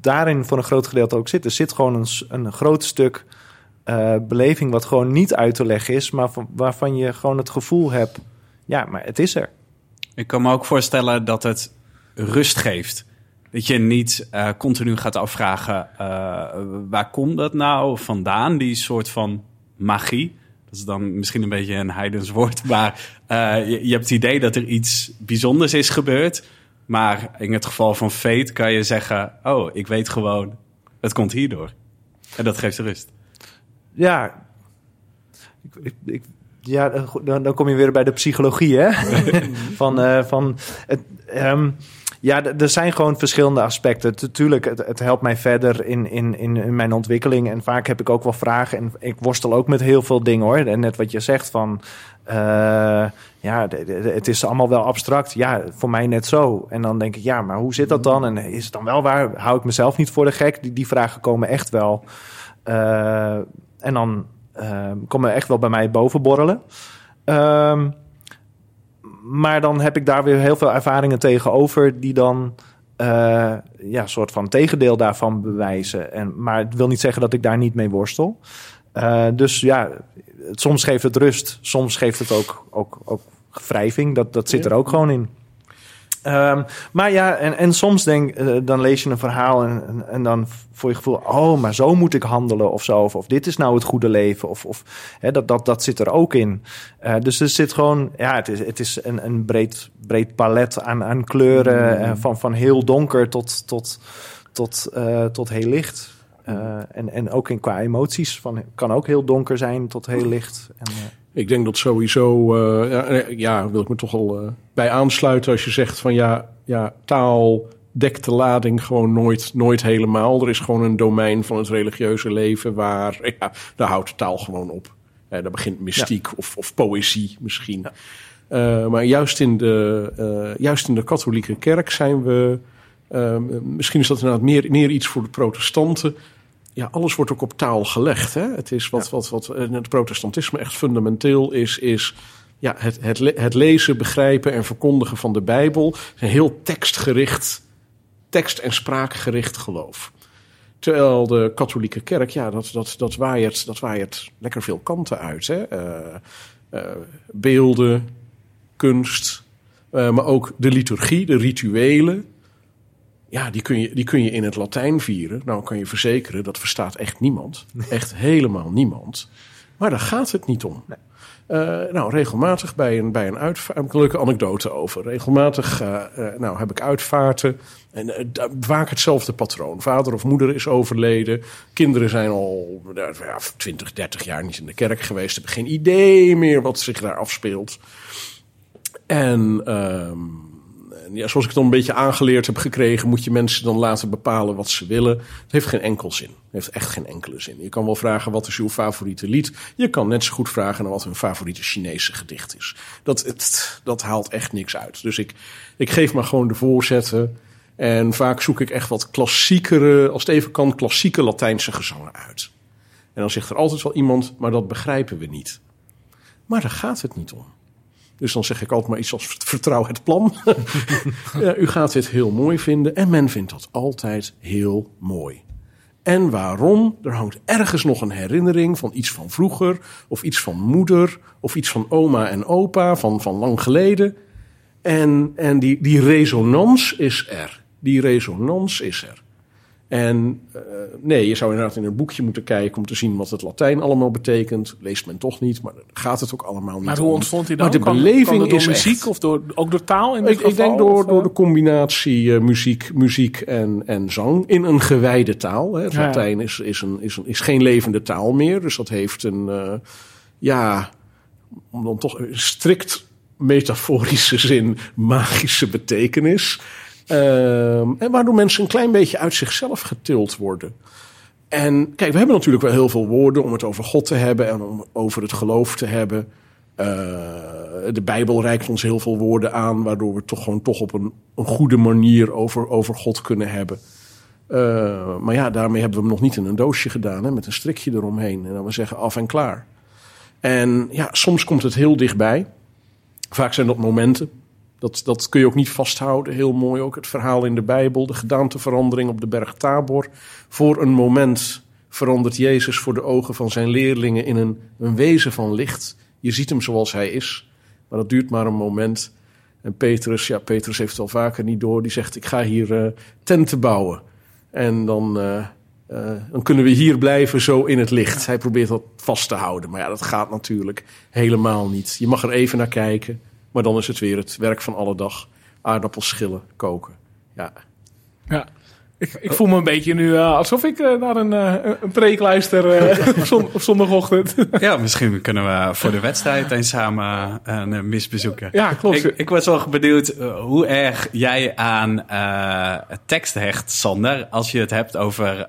daarin voor een groot gedeelte ook zit. Er zit gewoon een, een groot stuk eh, beleving wat gewoon niet uit te leggen is, maar van- waarvan je gewoon het gevoel hebt, ja, maar het is er. Ik kan me ook voorstellen dat het rust geeft. Dat je niet eh, continu gaat afvragen, eh, waar komt dat nou vandaan, die soort van magie? Dat is dan misschien een beetje een heidens woord, [laughs] maar je, je hebt het idee dat er iets bijzonders is gebeurd. Maar in het geval van fate kan je zeggen, oh, ik weet gewoon, het komt hierdoor. En dat geeft rust. Ja, ik, ik, ja, dan, dan kom je weer bij de psychologie, hè? [laughs] van, uh, van het, um, ja, er zijn gewoon verschillende aspecten. Natuurlijk, het, het, helpt mij verder in, in, in, mijn ontwikkeling. En vaak heb ik ook wel vragen. En ik worstel ook met heel veel dingen hoor. En net wat je zegt van. Uh, ja, het is allemaal wel abstract. Ja, voor mij net zo. En dan denk ik, ja, maar hoe zit dat dan? En is het dan wel waar? Hou ik mezelf niet voor de gek? Die, die vragen komen echt wel. Uh, en dan uh, komen echt wel bij mij boven borrelen. Uh, maar dan heb ik daar weer heel veel ervaringen tegenover die dan uh, ja, soort van tegendeel daarvan bewijzen. En, maar het wil niet zeggen dat ik daar niet mee worstel. Uh, dus ja, soms geeft het rust, soms geeft het ook, ook, ook wrijving. Dat, dat zit er ook gewoon in. Um, maar ja, en, en soms denk uh, dan lees je een verhaal en, en, en, dan voor je gevoel, oh, maar zo moet ik handelen of zo. Of, of dit is nou het goede leven. Of, of hè, dat, dat, dat zit er ook in. Uh, dus er zit gewoon, ja, het is, het is een, een breed, breed palet aan, aan kleuren. Mm. Uh, van, van heel donker tot, tot, tot, tot heel licht. en, en ook in, qua emoties. Van, kan ook heel donker zijn tot heel licht. En, ik denk dat sowieso, ja, ja, wil ik me toch al bij aansluiten als je zegt van ja, ja, taal dekt de lading gewoon nooit, nooit helemaal. Er is gewoon een domein van het religieuze leven waar, ja, daar houdt taal gewoon op. Uh, daar begint mystiek ja. of, of poëzie misschien. Ja. maar juist in, de, juist in de katholieke kerk zijn we, misschien is dat inderdaad meer, meer iets voor de protestanten ja, alles wordt ook op taal gelegd. Hè? Het is wat, ja. wat, wat het protestantisme echt fundamenteel is, is ja, het, het, het lezen, begrijpen en verkondigen van de Bijbel. Een heel tekstgericht, tekst- en spraakgericht geloof. Terwijl de katholieke kerk, ja, dat, dat, dat, waait, dat waait lekker veel kanten uit. Hè? Uh, uh, beelden, kunst, uh, maar ook de liturgie, de rituelen ja, die kun, je, die kun je in het Latijn vieren. Nou kan je verzekeren, dat verstaat echt niemand. Echt helemaal niemand. Maar daar gaat het niet om. Uh, nou, regelmatig bij een, bij een uitvaart. Een leuke anekdote over. Regelmatig uh, uh, nou, heb ik uitvaarten. En vaak hetzelfde patroon. Vader of moeder is overleden. Kinderen zijn al ja, 20, 30 jaar niet in de kerk geweest. Hebben geen idee meer wat zich daar afspeelt. En. Ja, zoals ik het dan een beetje aangeleerd heb gekregen, moet je mensen dan laten bepalen wat ze willen. Het heeft geen enkel zin. Het heeft echt geen enkele zin. Je kan wel vragen wat is uw favoriete lied. Je kan net zo goed vragen naar wat hun favoriete Chinese gedicht is. Dat, dat haalt echt niks uit. Dus ik, ik geef maar gewoon de voorzetten. En vaak zoek ik echt wat klassiekere, als het even kan, klassieke Latijnse gezangen uit. En dan zegt er altijd wel iemand, maar dat begrijpen we niet. Maar daar gaat het niet om. Dus dan zeg ik altijd maar iets als [laughs] vertrouw het plan. [laughs] ja, u gaat dit heel mooi vinden en men vindt dat altijd heel mooi. En waarom? Er hangt ergens nog een herinnering van iets van vroeger, of iets van moeder, of iets van oma en opa van, van lang geleden. En, en die, die resonans is er. Die resonans is er. En uh, nee, je zou inderdaad in een boekje moeten kijken om te zien wat het Latijn allemaal betekent. Leest men toch niet, maar gaat het ook allemaal niet. Maar hoe ontstond hij dan? Maar de kan, beleving kan door is muziek echt, of door, ook door taal in dit ik, geval? ik denk door, of, door de combinatie uh, muziek, muziek en, en zang in een gewijde taal. Hè. Het Ja. Latijn is, is, een, is, een, is geen levende taal meer, dus dat heeft een, uh, ja, om dan toch een strikt metaforische zin magische betekenis. Uh, en waardoor mensen een klein beetje uit zichzelf getild worden. En kijk, we hebben natuurlijk wel heel veel woorden om het over God te hebben en om over het geloof te hebben. Uh, de Bijbel reikt ons heel veel woorden aan, waardoor we toch gewoon toch op een, goede manier over, over God kunnen hebben. Uh, maar ja, daarmee hebben we hem nog niet in een doosje gedaan, hè, met een strikje eromheen. En dan we zeggen af en klaar. En ja, soms komt het heel dichtbij. Vaak zijn dat momenten. Dat, dat kun je ook niet vasthouden. Heel mooi ook het verhaal in de Bijbel. De gedaanteverandering op de berg Tabor. Voor een moment verandert Jezus voor de ogen van zijn leerlingen in een, een wezen van licht. Je ziet hem zoals hij is. Maar dat duurt maar een moment. En Petrus, ja, Petrus heeft het al vaker niet door. Die zegt, ik ga hier uh, tenten bouwen. En dan, uh, uh, dan kunnen we hier blijven zo in het licht. Hij probeert dat vast te houden. Maar ja, dat gaat natuurlijk helemaal niet. Je mag er even naar kijken. Maar dan is het weer het werk van alle dag. Aardappels schillen, koken. Ja. Ja. Ik, ik voel me een beetje nu uh, alsof ik uh, naar een, uh, een preek luister op, [laughs] zon, op, zondagochtend. [laughs] ja, misschien kunnen we voor de wedstrijd eens samen een mis bezoeken. Ja, klopt. Ik, ik was wel benieuwd hoe erg jij aan tekst hecht, Sander, als je het hebt over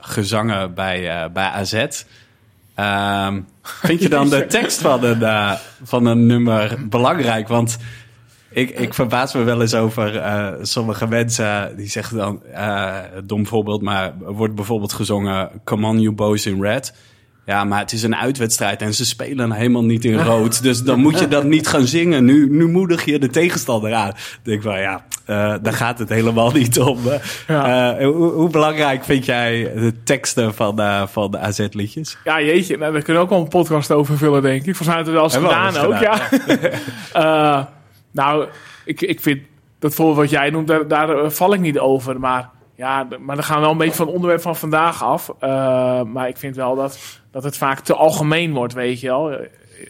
gezangen bij, bij AZ. Ehm, [laughs] vind je dan de tekst van een, van een nummer belangrijk? Want ik, ik verbaas me wel eens over uh, sommige mensen die zeggen dan, uh, dom voorbeeld, maar wordt bijvoorbeeld gezongen Come on you boys in red. Ja, maar het is een uitwedstrijd en ze spelen helemaal niet in rood. Dus dan moet je dat niet gaan zingen. Nu, nu moedig je de tegenstander aan. Ik denk wel, ja, uh, daar gaat het helemaal niet om. Ja. Uh, hoe, hoe, belangrijk vind jij de teksten van, uh, van de AZ-liedjes? Ja, jeetje, daar kunnen we ook wel een podcast over vullen, denk ik. Volgens mij hebben we het wel eens gedaan ook, ja. [laughs] Nou, ik, ik vind dat voor wat jij noemt, daar, daar val ik niet over. Maar ja, maar dan gaan we wel een beetje van het onderwerp van vandaag af. Uh, maar ik vind wel dat, dat het vaak te algemeen wordt, weet je wel.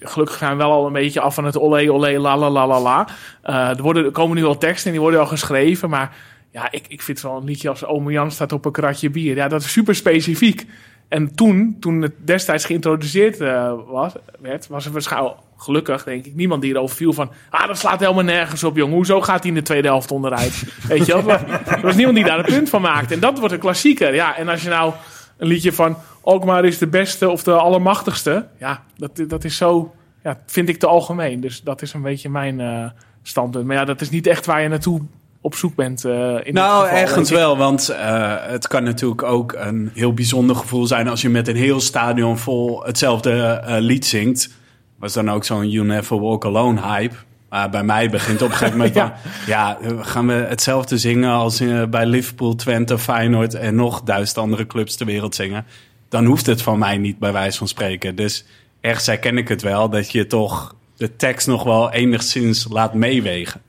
Gelukkig gaan we wel al een beetje af van het olé, olé, la, la, la, la. Uh, er, worden, er komen nu al teksten en die worden al geschreven. Maar ja, ik, ik vind wel een liedje als Ome Jan staat op een kratje bier. Ja, dat is super specifiek. En toen, toen het destijds geïntroduceerd uh, was, werd, was er waarschijnlijk gelukkig, denk ik, niemand die erover viel van... Ah, dat slaat helemaal nergens op, jong. Hoezo gaat hij in de tweede helft onderuit? [laughs] Weet je wel? Er was niemand die daar een punt van maakte. En dat wordt een klassieker. Ja, en als je nou een liedje van... Alkmaar is de beste of de allermachtigste. Ja, dat, dat is zo... Ja, vind ik te algemeen. Dus dat is een beetje mijn uh, standpunt. Maar ja, dat is niet echt waar je naartoe op zoek bent. Uh, in nou, ergens wel, want uh, het kan natuurlijk ook een heel bijzonder gevoel zijn als je met een heel stadion vol hetzelfde uh, lied zingt was dan ook zo'n You Never Walk Alone hype. Maar bij mij begint op een gegeven moment [laughs] ja. ja, gaan we hetzelfde zingen als bij Liverpool, Twente, Feyenoord en nog duizend andere clubs ter wereld zingen. Dan hoeft het van mij niet bij wijze van spreken. Dus ergens herken ik het wel dat je toch de tekst nog wel enigszins laat meewegen.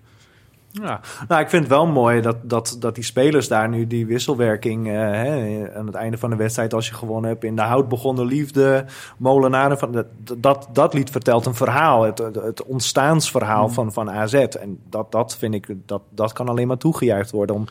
Ja, nou, ik vind het wel mooi dat, dat, dat die spelers daar nu die wisselwerking uh, hè, aan het einde van de wedstrijd, als je gewonnen hebt, in de hout begonnen liefde, molenaren. Van, dat, dat, dat lied vertelt een verhaal, het, het ontstaansverhaal mm. van, van AZ. En dat, dat vind ik, dat, dat kan alleen maar toegejuicht worden om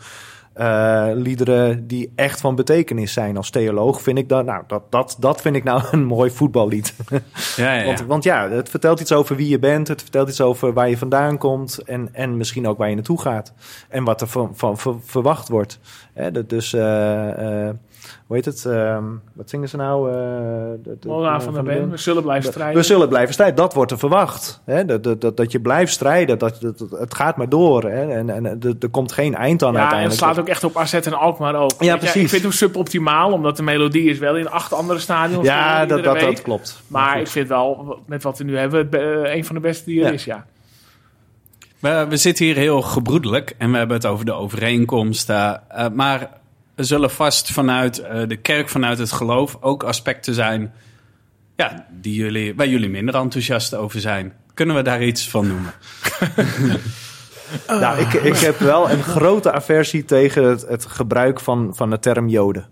uh, liederen die echt van betekenis zijn. Als theoloog vind ik dat, nou, dat, dat, dat vind ik nou [laughs] een mooi voetballied. [laughs] Ja, ja, ja. Want, want, ja, het vertelt iets over wie je bent, het vertelt iets over waar je vandaan komt en, en misschien ook waar je naartoe gaat. En wat er van, van, van verwacht wordt. Hè, dus uh, uh, hoe heet het? Uh, wat zingen ze nou? Uh, de, de, van, van de Ben. We zullen blijven strijden. We zullen blijven strijden. Dat wordt er verwacht. Hè? Dat, dat, dat, je blijft strijden. Dat, dat, het gaat maar door. Hè? En, en er komt geen eind aan ja, uiteindelijk. Ja, het slaat ook echt op AZ en Alkmaar ook. Ja, precies. ik vind het suboptimaal, omdat de melodie is wel in acht andere stadions. Ja, dat, dat, dat, klopt. Maar ik vind wel, met wat we nu hebben, een van de beste die er is, ja. We, we zitten hier heel gebroedelijk en we hebben het over de overeenkomsten. Uh, maar er zullen vast vanuit uh, de kerk, vanuit het geloof, ook aspecten zijn ja, die jullie, waar jullie minder enthousiast over zijn. Kunnen we daar iets van noemen? [laughs] nou, ik, ik heb wel een grote aversie tegen het, het gebruik van, van de term Joden.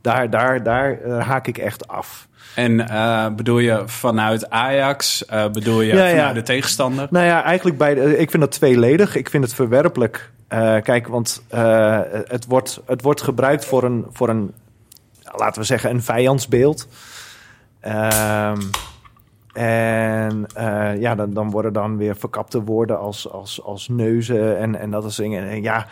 Daar, daar, daar uh, haak ik echt af. En uh, bedoel je vanuit Ajax? Uh, bedoel je ja, vanuit ja. de tegenstander? Nou ja, eigenlijk bij de, ik vind dat tweeledig. Ik vind het verwerpelijk uh, kijk, want uh, het, wordt, het wordt gebruikt voor een, voor een laten we zeggen, een vijandsbeeld. Uh, en uh, ja, dan, dan worden dan weer verkapte woorden als, als, als neuzen en, en dat soort dingen. En ja,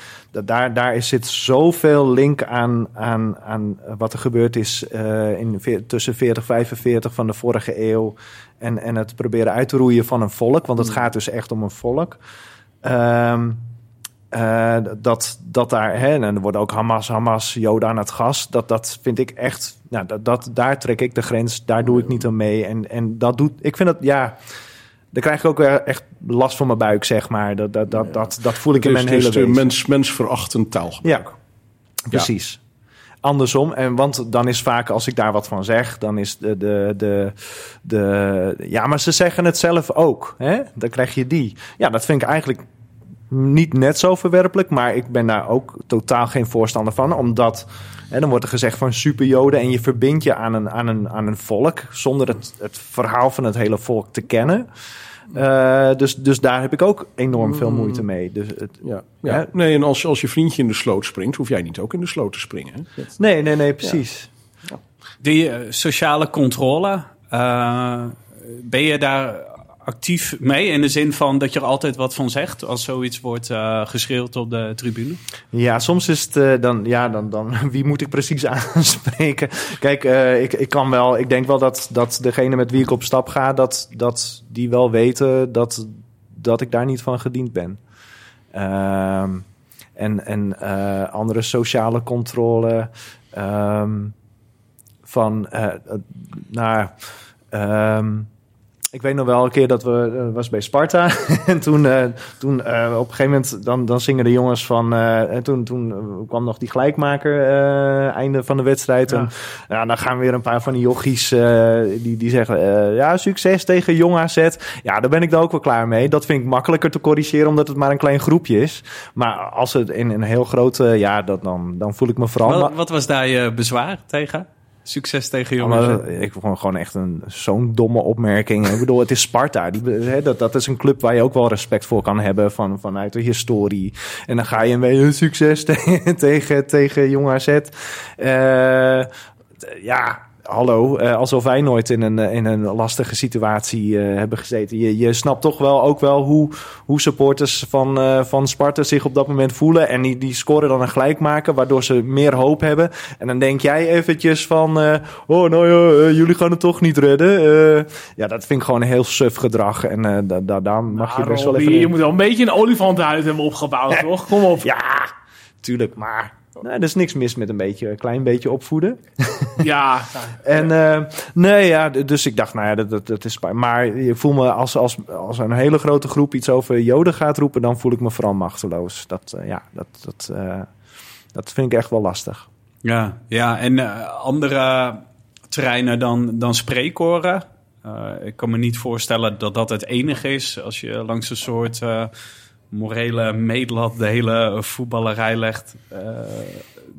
daar, daar zit zoveel link aan, aan, aan wat er gebeurd is uh, in, tussen 40 45 van de vorige eeuw. En, en het proberen uit te roeien van een volk, want het gaat dus echt om een volk. Um, uh, dat, dat daar, hè, en er worden ook Hamas, Hamas, Joden aan het gas. Dat, dat vind ik echt, nou, dat, dat, daar trek ik de grens, daar doe ik niet aan mee. En, en dat doet, ik vind dat, ja, daar krijg ik ook echt last van mijn buik, zeg maar. Dat, dat, dat, dat, dat voel ik in mijn hele wezen. Mens, mensverachtend taalgebruik. Ja, precies. Andersom, en want dan is vaak als ik daar wat van zeg, dan is de, de, de, de ja, maar ze zeggen het zelf ook. Hè? Dan krijg je die. Ja, dat vind ik eigenlijk niet net zo verwerpelijk, maar ik ben daar ook totaal geen voorstander van. Omdat hè, dan wordt er gezegd van superjoden en je verbindt je aan een, aan een, aan een volk zonder het, het verhaal van het hele volk te kennen. Eh, dus, dus daar heb ik ook enorm veel moeite mee. Dus het, Ja, ja. Ja. Nee, en als, als je vriendje in de sloot springt, hoef jij niet ook in de sloot te springen. Hè? Nee, nee, nee, precies. Die eh, sociale controle, eh, ben je daar actief mee? In de zin van dat je er altijd wat van zegt als zoiets wordt eh geschreeuwd op de tribune? Ja, soms is het eh, dan, ja, dan, dan, [laughs] wie moet ik precies [laughs] aanspreken? Kijk, eh, ik, ik kan wel, ik denk wel dat, dat degene met wie ik op stap ga, dat, dat die wel weten dat, dat ik daar niet van gediend ben. Ehm, en en andere sociale controle ehm, van, nou, ehm, ik weet nog wel een keer dat we eh, was bij Sparta. [laughs] En toen, eh, toen eh, op een gegeven moment dan, dan zingen de jongens van en toen, toen kwam nog die gelijkmaker einde van de wedstrijd. Ja. en ja, dan gaan weer een paar van die jochies die, die zeggen ja succes tegen Jong AZ ja daar ben ik dan ook wel klaar mee. Dat vind ik makkelijker te corrigeren omdat het maar een klein groepje is. Maar als het in een heel grote ja dat dan dan voel ik me vooral Wat, wat was daar je bezwaar tegen? Succes tegen jongens. eh, ik vond gewoon echt een zo'n domme opmerking. Ik bedoel, het is Sparta. Die, hè, dat, dat is een club waar je ook wel respect voor kan hebben van, vanuit de historie. En dan ga je mee een succes [laughs] tegen, tegen, tegen Jong AZ. Eh, ja, hallo. eh, alsof wij nooit in een, eh, in een lastige situatie eh, hebben gezeten. Je, je snapt toch wel ook wel hoe, hoe supporters van, eh, van Sparta zich op dat moment voelen. En die, die scoren dan een gelijk maken, waardoor ze meer hoop hebben. En dan denk jij eventjes van... oh, nou ja, jullie gaan het toch niet redden. Ja, dat vind ik gewoon een heel suf gedrag. En da, da- daar mag je Ah, best wel even... je moet wel een beetje een olifantenhuid hebben opgebouwd, toch? Kom op. Ja, tuurlijk, maar... Nou, er is niks mis met een beetje, een klein beetje opvoeden. [laughs] Ja, [laughs] En eh, nee, ja, dus ik dacht, nou ja, dat, dat, dat is Maar je voel me als, als, als een hele grote groep iets over Joden gaat roepen, dan voel ik me vooral machteloos. Dat, eh, ja, dat, dat, eh, dat vind ik echt wel lastig. Ja, ja en eh, andere terreinen dan, dan spreekkoren. Eh, ik kan me niet voorstellen dat dat het enige is als je langs een soort eh, morele meetlat de hele voetballerij legt. eh,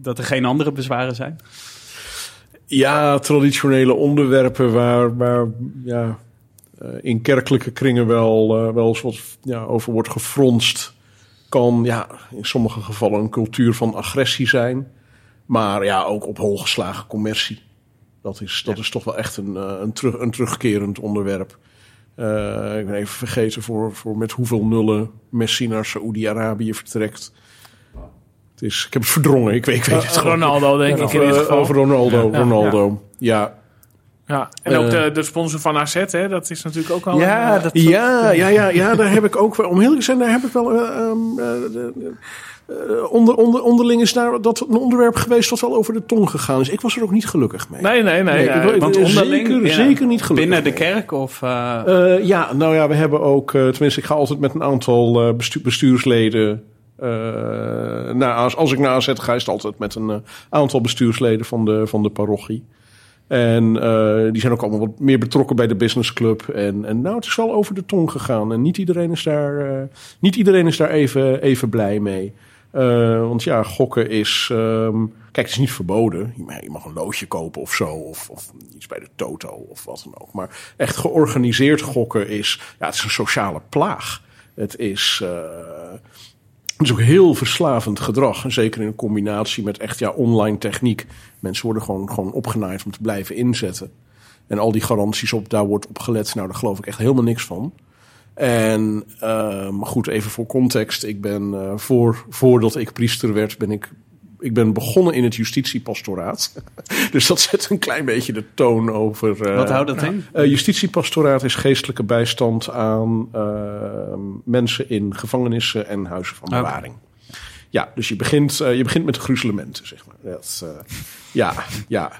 dat er geen andere bezwaren zijn. Ja, traditionele onderwerpen waar, waar ja, eh, in kerkelijke kringen wel, eh, wel eens wat ja, over wordt gefronst. Kan ja, in sommige gevallen een cultuur van agressie zijn. Maar ja, ook op holgeslagen commercie. Dat is, dat is toch wel echt een, een, terug, een terugkerend onderwerp. Eh, ik ben even vergeten voor, voor met hoeveel nullen Messi naar Saoedi-Arabië vertrekt. Het is, ik heb het verdrongen, ik weet, ik weet het gewoon. Ronaldo, denk ik in Over, dit eh, geval. over Ronaldo. Ja. Ronaldo. Ja. Ja, en ook Eh. de, de sponsor van AZ, hè, dat is natuurlijk ook al... Ja, een, eh, dat, Ja, ja, ja, ja, daar heb ik ook wel, om heel te zijn, daar heb ik wel, eh, ehm, eh, de- eh, onder, onder, onderling is daar dat een onderwerp geweest wat wel over de tong gegaan is. Ik was er ook niet gelukkig mee. Nee, nee, nee. Nee, ja, ik wil- Want onderling, zeker, ja, zeker niet gelukkig. Binnen de mee. kerk of... eh, Eh, ja, nou ja, we hebben ook, tenminste, ik ga altijd met een aantal eh, bestu- bestuursleden. eh, naar, als, als ik naar AZ ga, is het altijd met een aantal bestuursleden van de, van de parochie. En eh, die zijn ook allemaal wat meer betrokken bij de businessclub. En, en nou, het is wel over de tong gegaan. En niet iedereen is daar, eh, niet iedereen is daar even, even blij mee. Eh, want ja, gokken is. ehm, kijk, het is niet verboden. Je mag, een loodje kopen of zo. Of, of iets bij de Toto of wat dan ook. Maar echt georganiseerd gokken is. Ja, het is een sociale plaag. Het is. eh, het is ook heel verslavend gedrag. En zeker in combinatie met echt ja, online techniek. Mensen worden gewoon, gewoon opgenaaid om te blijven inzetten. En al die garanties op, daar wordt op gelet. Nou, daar geloof ik echt helemaal niks van. En ehm, goed, even voor context. Ik ben eh, voor, voordat ik priester werd, ben ik, ik ben begonnen in het justitiepastoraat. [laughs] dus dat zet een klein beetje de toon over. eh, wat houdt dat in? eh, justitiepastoraat is geestelijke bijstand aan mensen in gevangenissen en huizen van bewaring. Ja, dus je begint, eh, je begint met de gruzelementen, zeg maar. Dat, eh, ja, ja.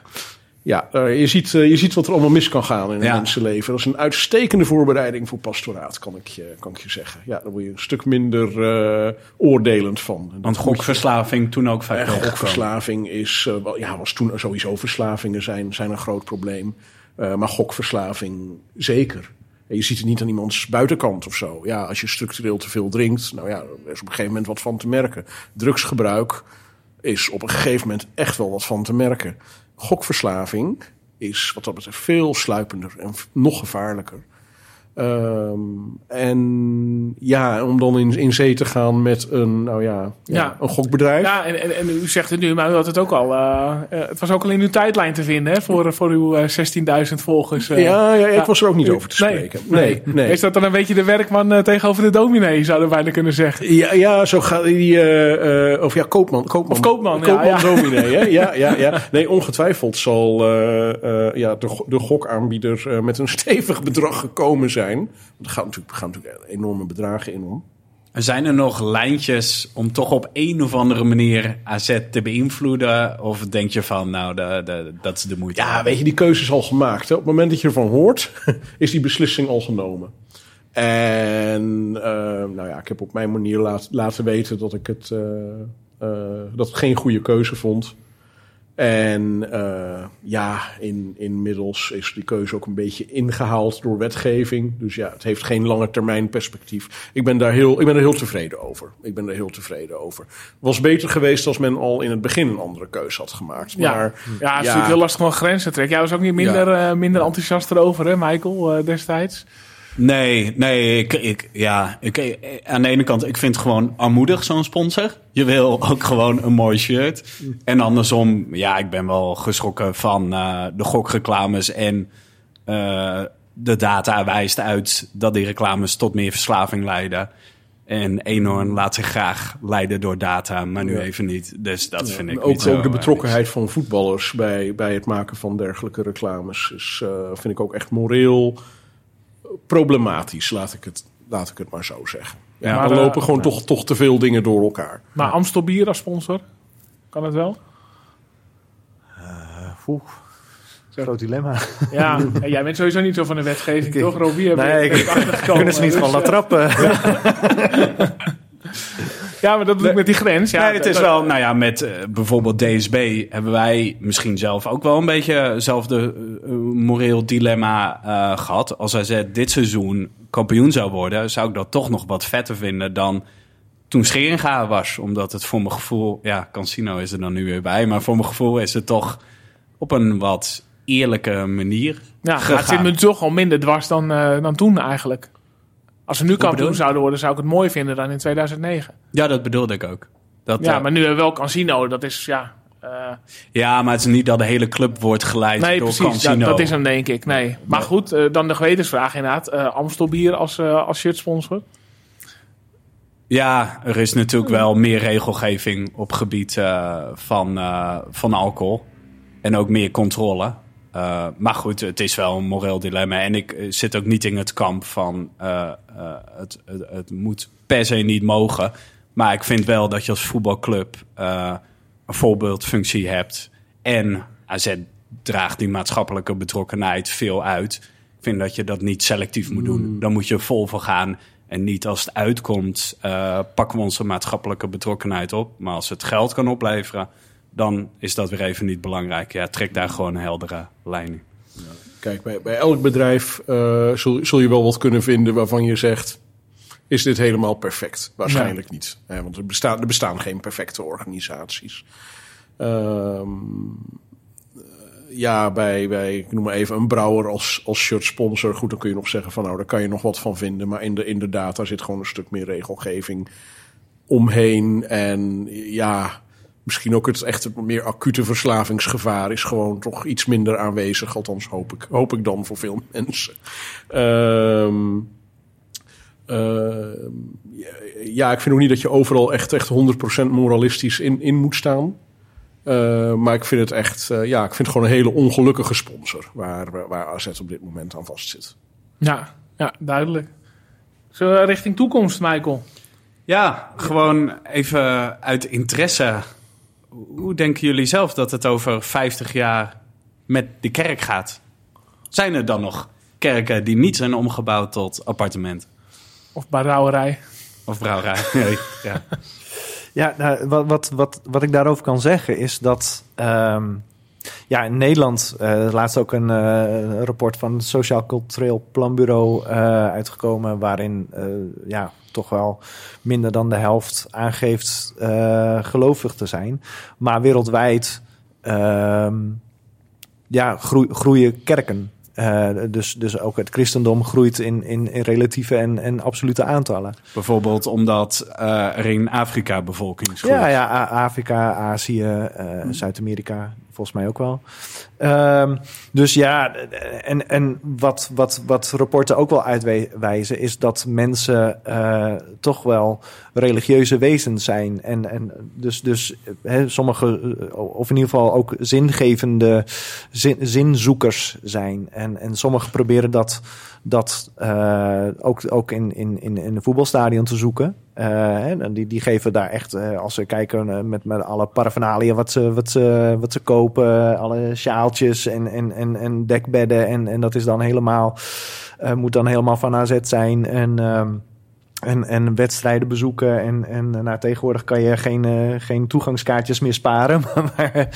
Ja, eh, je, ziet, eh, je ziet wat er allemaal mis kan gaan in een Ja. mensenleven. Dat is een uitstekende voorbereiding voor pastoraat, kan ik je, kan ik je zeggen. Ja, daar word je een stuk minder eh, oordelend van. Want je- gokverslaving toen ook vaak gokverslaving is, ja, was toen sowieso verslavingen zijn, zijn een groot probleem. Eh, maar gokverslaving zeker. En je ziet het niet aan iemands buitenkant of zo. Ja, als je structureel te veel drinkt, nou ja, er is op een gegeven moment wat van te merken. Drugsgebruik is op een gegeven moment echt wel wat van te merken. Gokverslaving is wat dat betreft veel sluipender en nog gevaarlijker. Ehm, en ja, om dan in, in zee te gaan met een, nou ja, ja, Ja. een gokbedrijf. Ja, en, en, en u zegt het nu, maar u had het ook al. eh, eh, het was ook al in uw tijdlijn te vinden, hè, voor, voor uw eh, 16.000 volgers. eh. ja, ja, ik was er ook niet over te Nee, spreken. Nee, nee. Is dat dan een beetje de werkman tegenover de dominee, zouden we bijna kunnen zeggen? Ja, ja, zo gaat die. of ja, koopman. koopman Of koopman, ja, Koopman ja. dominee, hè? Ja, ja, ja. [laughs] Nee, ongetwijfeld zal ja, de, de gokaanbieder met een stevig bedrag gekomen zijn. Want er gaan natuurlijk, gaan natuurlijk enorme bedragen in om. Zijn er nog lijntjes om toch op een of andere manier AZ te beïnvloeden? Of denk je van, nou, de, de, dat is de moeite? Ja, weet je, die keuze is al gemaakt. Hè? Op het moment dat je ervan hoort, [laughs] is die beslissing al genomen. En eh, nou ja, ik heb op mijn manier laat, laten weten dat ik het, eh, eh, dat ik geen goede keuze vond. En eh, ja, in, inmiddels is die keuze ook een beetje ingehaald door wetgeving. Dus ja, het heeft geen lange termijn perspectief. Ik ben daar heel, ik ben er heel tevreden over. Ik ben er heel tevreden over. Was beter geweest als men al in het begin een andere keuze had gemaakt. Ja. Maar Ja, het is natuurlijk heel lastig om grenzen te trekken. Jij was ook niet minder, eh, minder enthousiast erover, hè, Michael, eh, destijds? Nee, nee, ik, ik, ja, ik, eh, aan de ene kant, ik vind het gewoon armoedig, zo'n sponsor. Je wil ook gewoon een mooi shirt. En andersom, ja, ik ben wel geschrokken van eh, de gokreclames en eh, de data wijst uit dat die reclames tot meer verslaving leiden. En Eenhoorn laat zich graag leiden door data, maar nu Ja. even niet. Dus dat vind ik ook, niet ook de betrokkenheid van voetballers bij, bij het maken van dergelijke reclames is, vind ik ook echt moreel problematisch, laat ik het, laat ik het maar zo zeggen. Ja, er lopen eh, gewoon toch, toch te veel dingen door elkaar. Maar Amstel Bier als sponsor, kan het wel? Oeh, groot dilemma. Ja, [laughs] en jij bent sowieso niet zo van de wetgeving, toch? Robbie, Nee, ik-. Kunnen ze niet Dus, gewoon laten eh, trappen? Ja, [laughs] [laughs] maar dat doe ik met die grens. Ja, nee, het is wel, nou ja, met eh, bijvoorbeeld DSB hebben wij misschien zelf ook wel een beetje hetzelfde eh, moreel dilemma eh, gehad. Als AZ dit seizoen kampioen zou worden, zou ik dat toch nog wat vetter vinden dan toen Scheringa er was. Omdat het voor mijn gevoel, ja, Cansino is er dan nu weer bij, maar voor mijn gevoel is het toch op een wat eerlijke manier Ja, gegaan. het zit me toch al minder dwars dan, dan toen eigenlijk. Als we nu kampioen zouden worden, zou ik het mooi vinden dan in 2009. Ja, dat bedoelde ik ook. Dat, Ja, eh, maar nu hebben we wel Cansino. Dat is, ja... eh, ja, maar het is niet dat de hele club wordt geleid nee, door precies. Cansino. Dat, dat is hem, denk ik. Nee. Maar goed, eh, dan de gewetensvraag inderdaad. Amstel Bier als, als shirtsponsor. Ja, er is natuurlijk wel meer regelgeving op gebied van, van alcohol. En ook meer controle. Eh, maar goed, het is wel een moreel dilemma. En ik eh, zit ook niet in het kamp van eh, het, het, het moet per se niet mogen. Maar ik vind wel dat je als voetbalclub een voorbeeldfunctie hebt. En AZ draagt die maatschappelijke betrokkenheid veel uit. Ik vind dat je dat niet selectief moet doen. Dan moet je vol voor gaan. En niet als het uitkomt, pakken we onze maatschappelijke betrokkenheid op. Maar als het geld kan opleveren, dan is dat weer even niet belangrijk. Ja, trek daar gewoon een heldere lijn in. Kijk, bij, bij elk bedrijf eh, zul, zul je wel wat kunnen vinden waarvan je zegt... is dit helemaal perfect? Waarschijnlijk niet. Hè, want er bestaan, er bestaan geen perfecte organisaties. Ehm, eh, ja, bij, bij, ik noem maar even een brouwer als, als shirtsponsor. Goed, dan kun je nog zeggen van nou, daar kan je nog wat van vinden. Maar in de, inderdaad, daar zit gewoon een stuk meer regelgeving omheen. En ja, misschien ook het echt het meer acute verslavingsgevaar is gewoon toch iets minder aanwezig. Althans, hoop ik, hoop ik dan voor veel mensen. Ehm ehm, ja, ik vind ook niet dat je overal echt, echt 100% moralistisch in, in moet staan. Eh, maar ik vind het echt, eh, ja, ik vind het gewoon een hele ongelukkige sponsor waar, waar AZ op dit moment aan vastzit. Ja, ja duidelijk. Zo richting toekomst, Michael. Ja, gewoon even uit interesse. Hoe denken jullie zelf dat het over 50 jaar met de kerk gaat? Zijn er dan nog kerken die niet zijn omgebouwd tot appartement Of brouwerij. of brouwerij? [laughs] Nee, ja. Ja, nou, wat, wat, wat, wat ik daarover kan zeggen is dat ehm, ja, in Nederland eh laatst ook een eh, rapport van het Sociaal Cultureel Planbureau eh, uitgekomen, waarin ja, toch wel minder dan de helft aangeeft gelovig te zijn. Maar wereldwijd ehm, ja, groei- groeien kerken. Dus, dus ook het christendom groeit in, in, in relatieve en, en absolute aantallen. Bijvoorbeeld omdat uh, er in Afrika bevolking groeit. Ja, ja Afrika, Azië, uh, Zuid-Amerika, volgens mij ook wel. Um, dus ja, en, en wat, wat, wat rapporten ook wel uitwijzen, is dat mensen uh, toch wel religieuze wezens zijn. En, en dus, dus he, sommige, of in ieder geval ook zingevende zin, zinzoekers zijn. En, en sommigen proberen dat, dat uh, ook, ook in, in, in, een voetbalstadion te zoeken. Uh, die, die geven daar echt, uh, als ze kijken met, met alle paraphernalia wat ze, wat, ze, wat ze kopen, alle sjaaltjes en, en, en, en dekbedden. En, en dat is dan helemaal, moet dan helemaal van AZ zijn. En, um, en, en wedstrijden bezoeken. En, en nou, tegenwoordig kan je geen, uh, geen toegangskaartjes meer sparen. [laughs] maar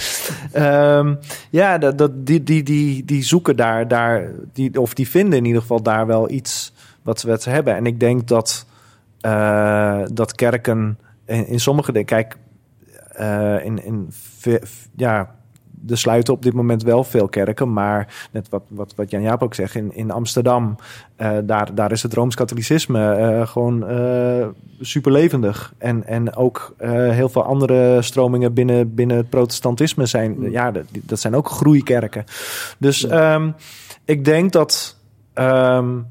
um, ja, dat, die, die, die, die zoeken daar, daar die, of die vinden in ieder geval daar wel iets wat, ze hebben. En ik denk dat uh, dat kerken in, sommige dingen, kijk, in, in ja, er sluiten op dit moment wel veel kerken, maar net wat, wat, wat Jan Jaap ook zegt, in, in Amsterdam, uh, daar, daar is het Rooms-Katholicisme uh, gewoon uh, super levendig. En, en ook heel veel andere stromingen binnen, binnen het protestantisme zijn, mm. ja, dat, dat zijn ook groeikerken. Dus ja. um, ik denk dat, um,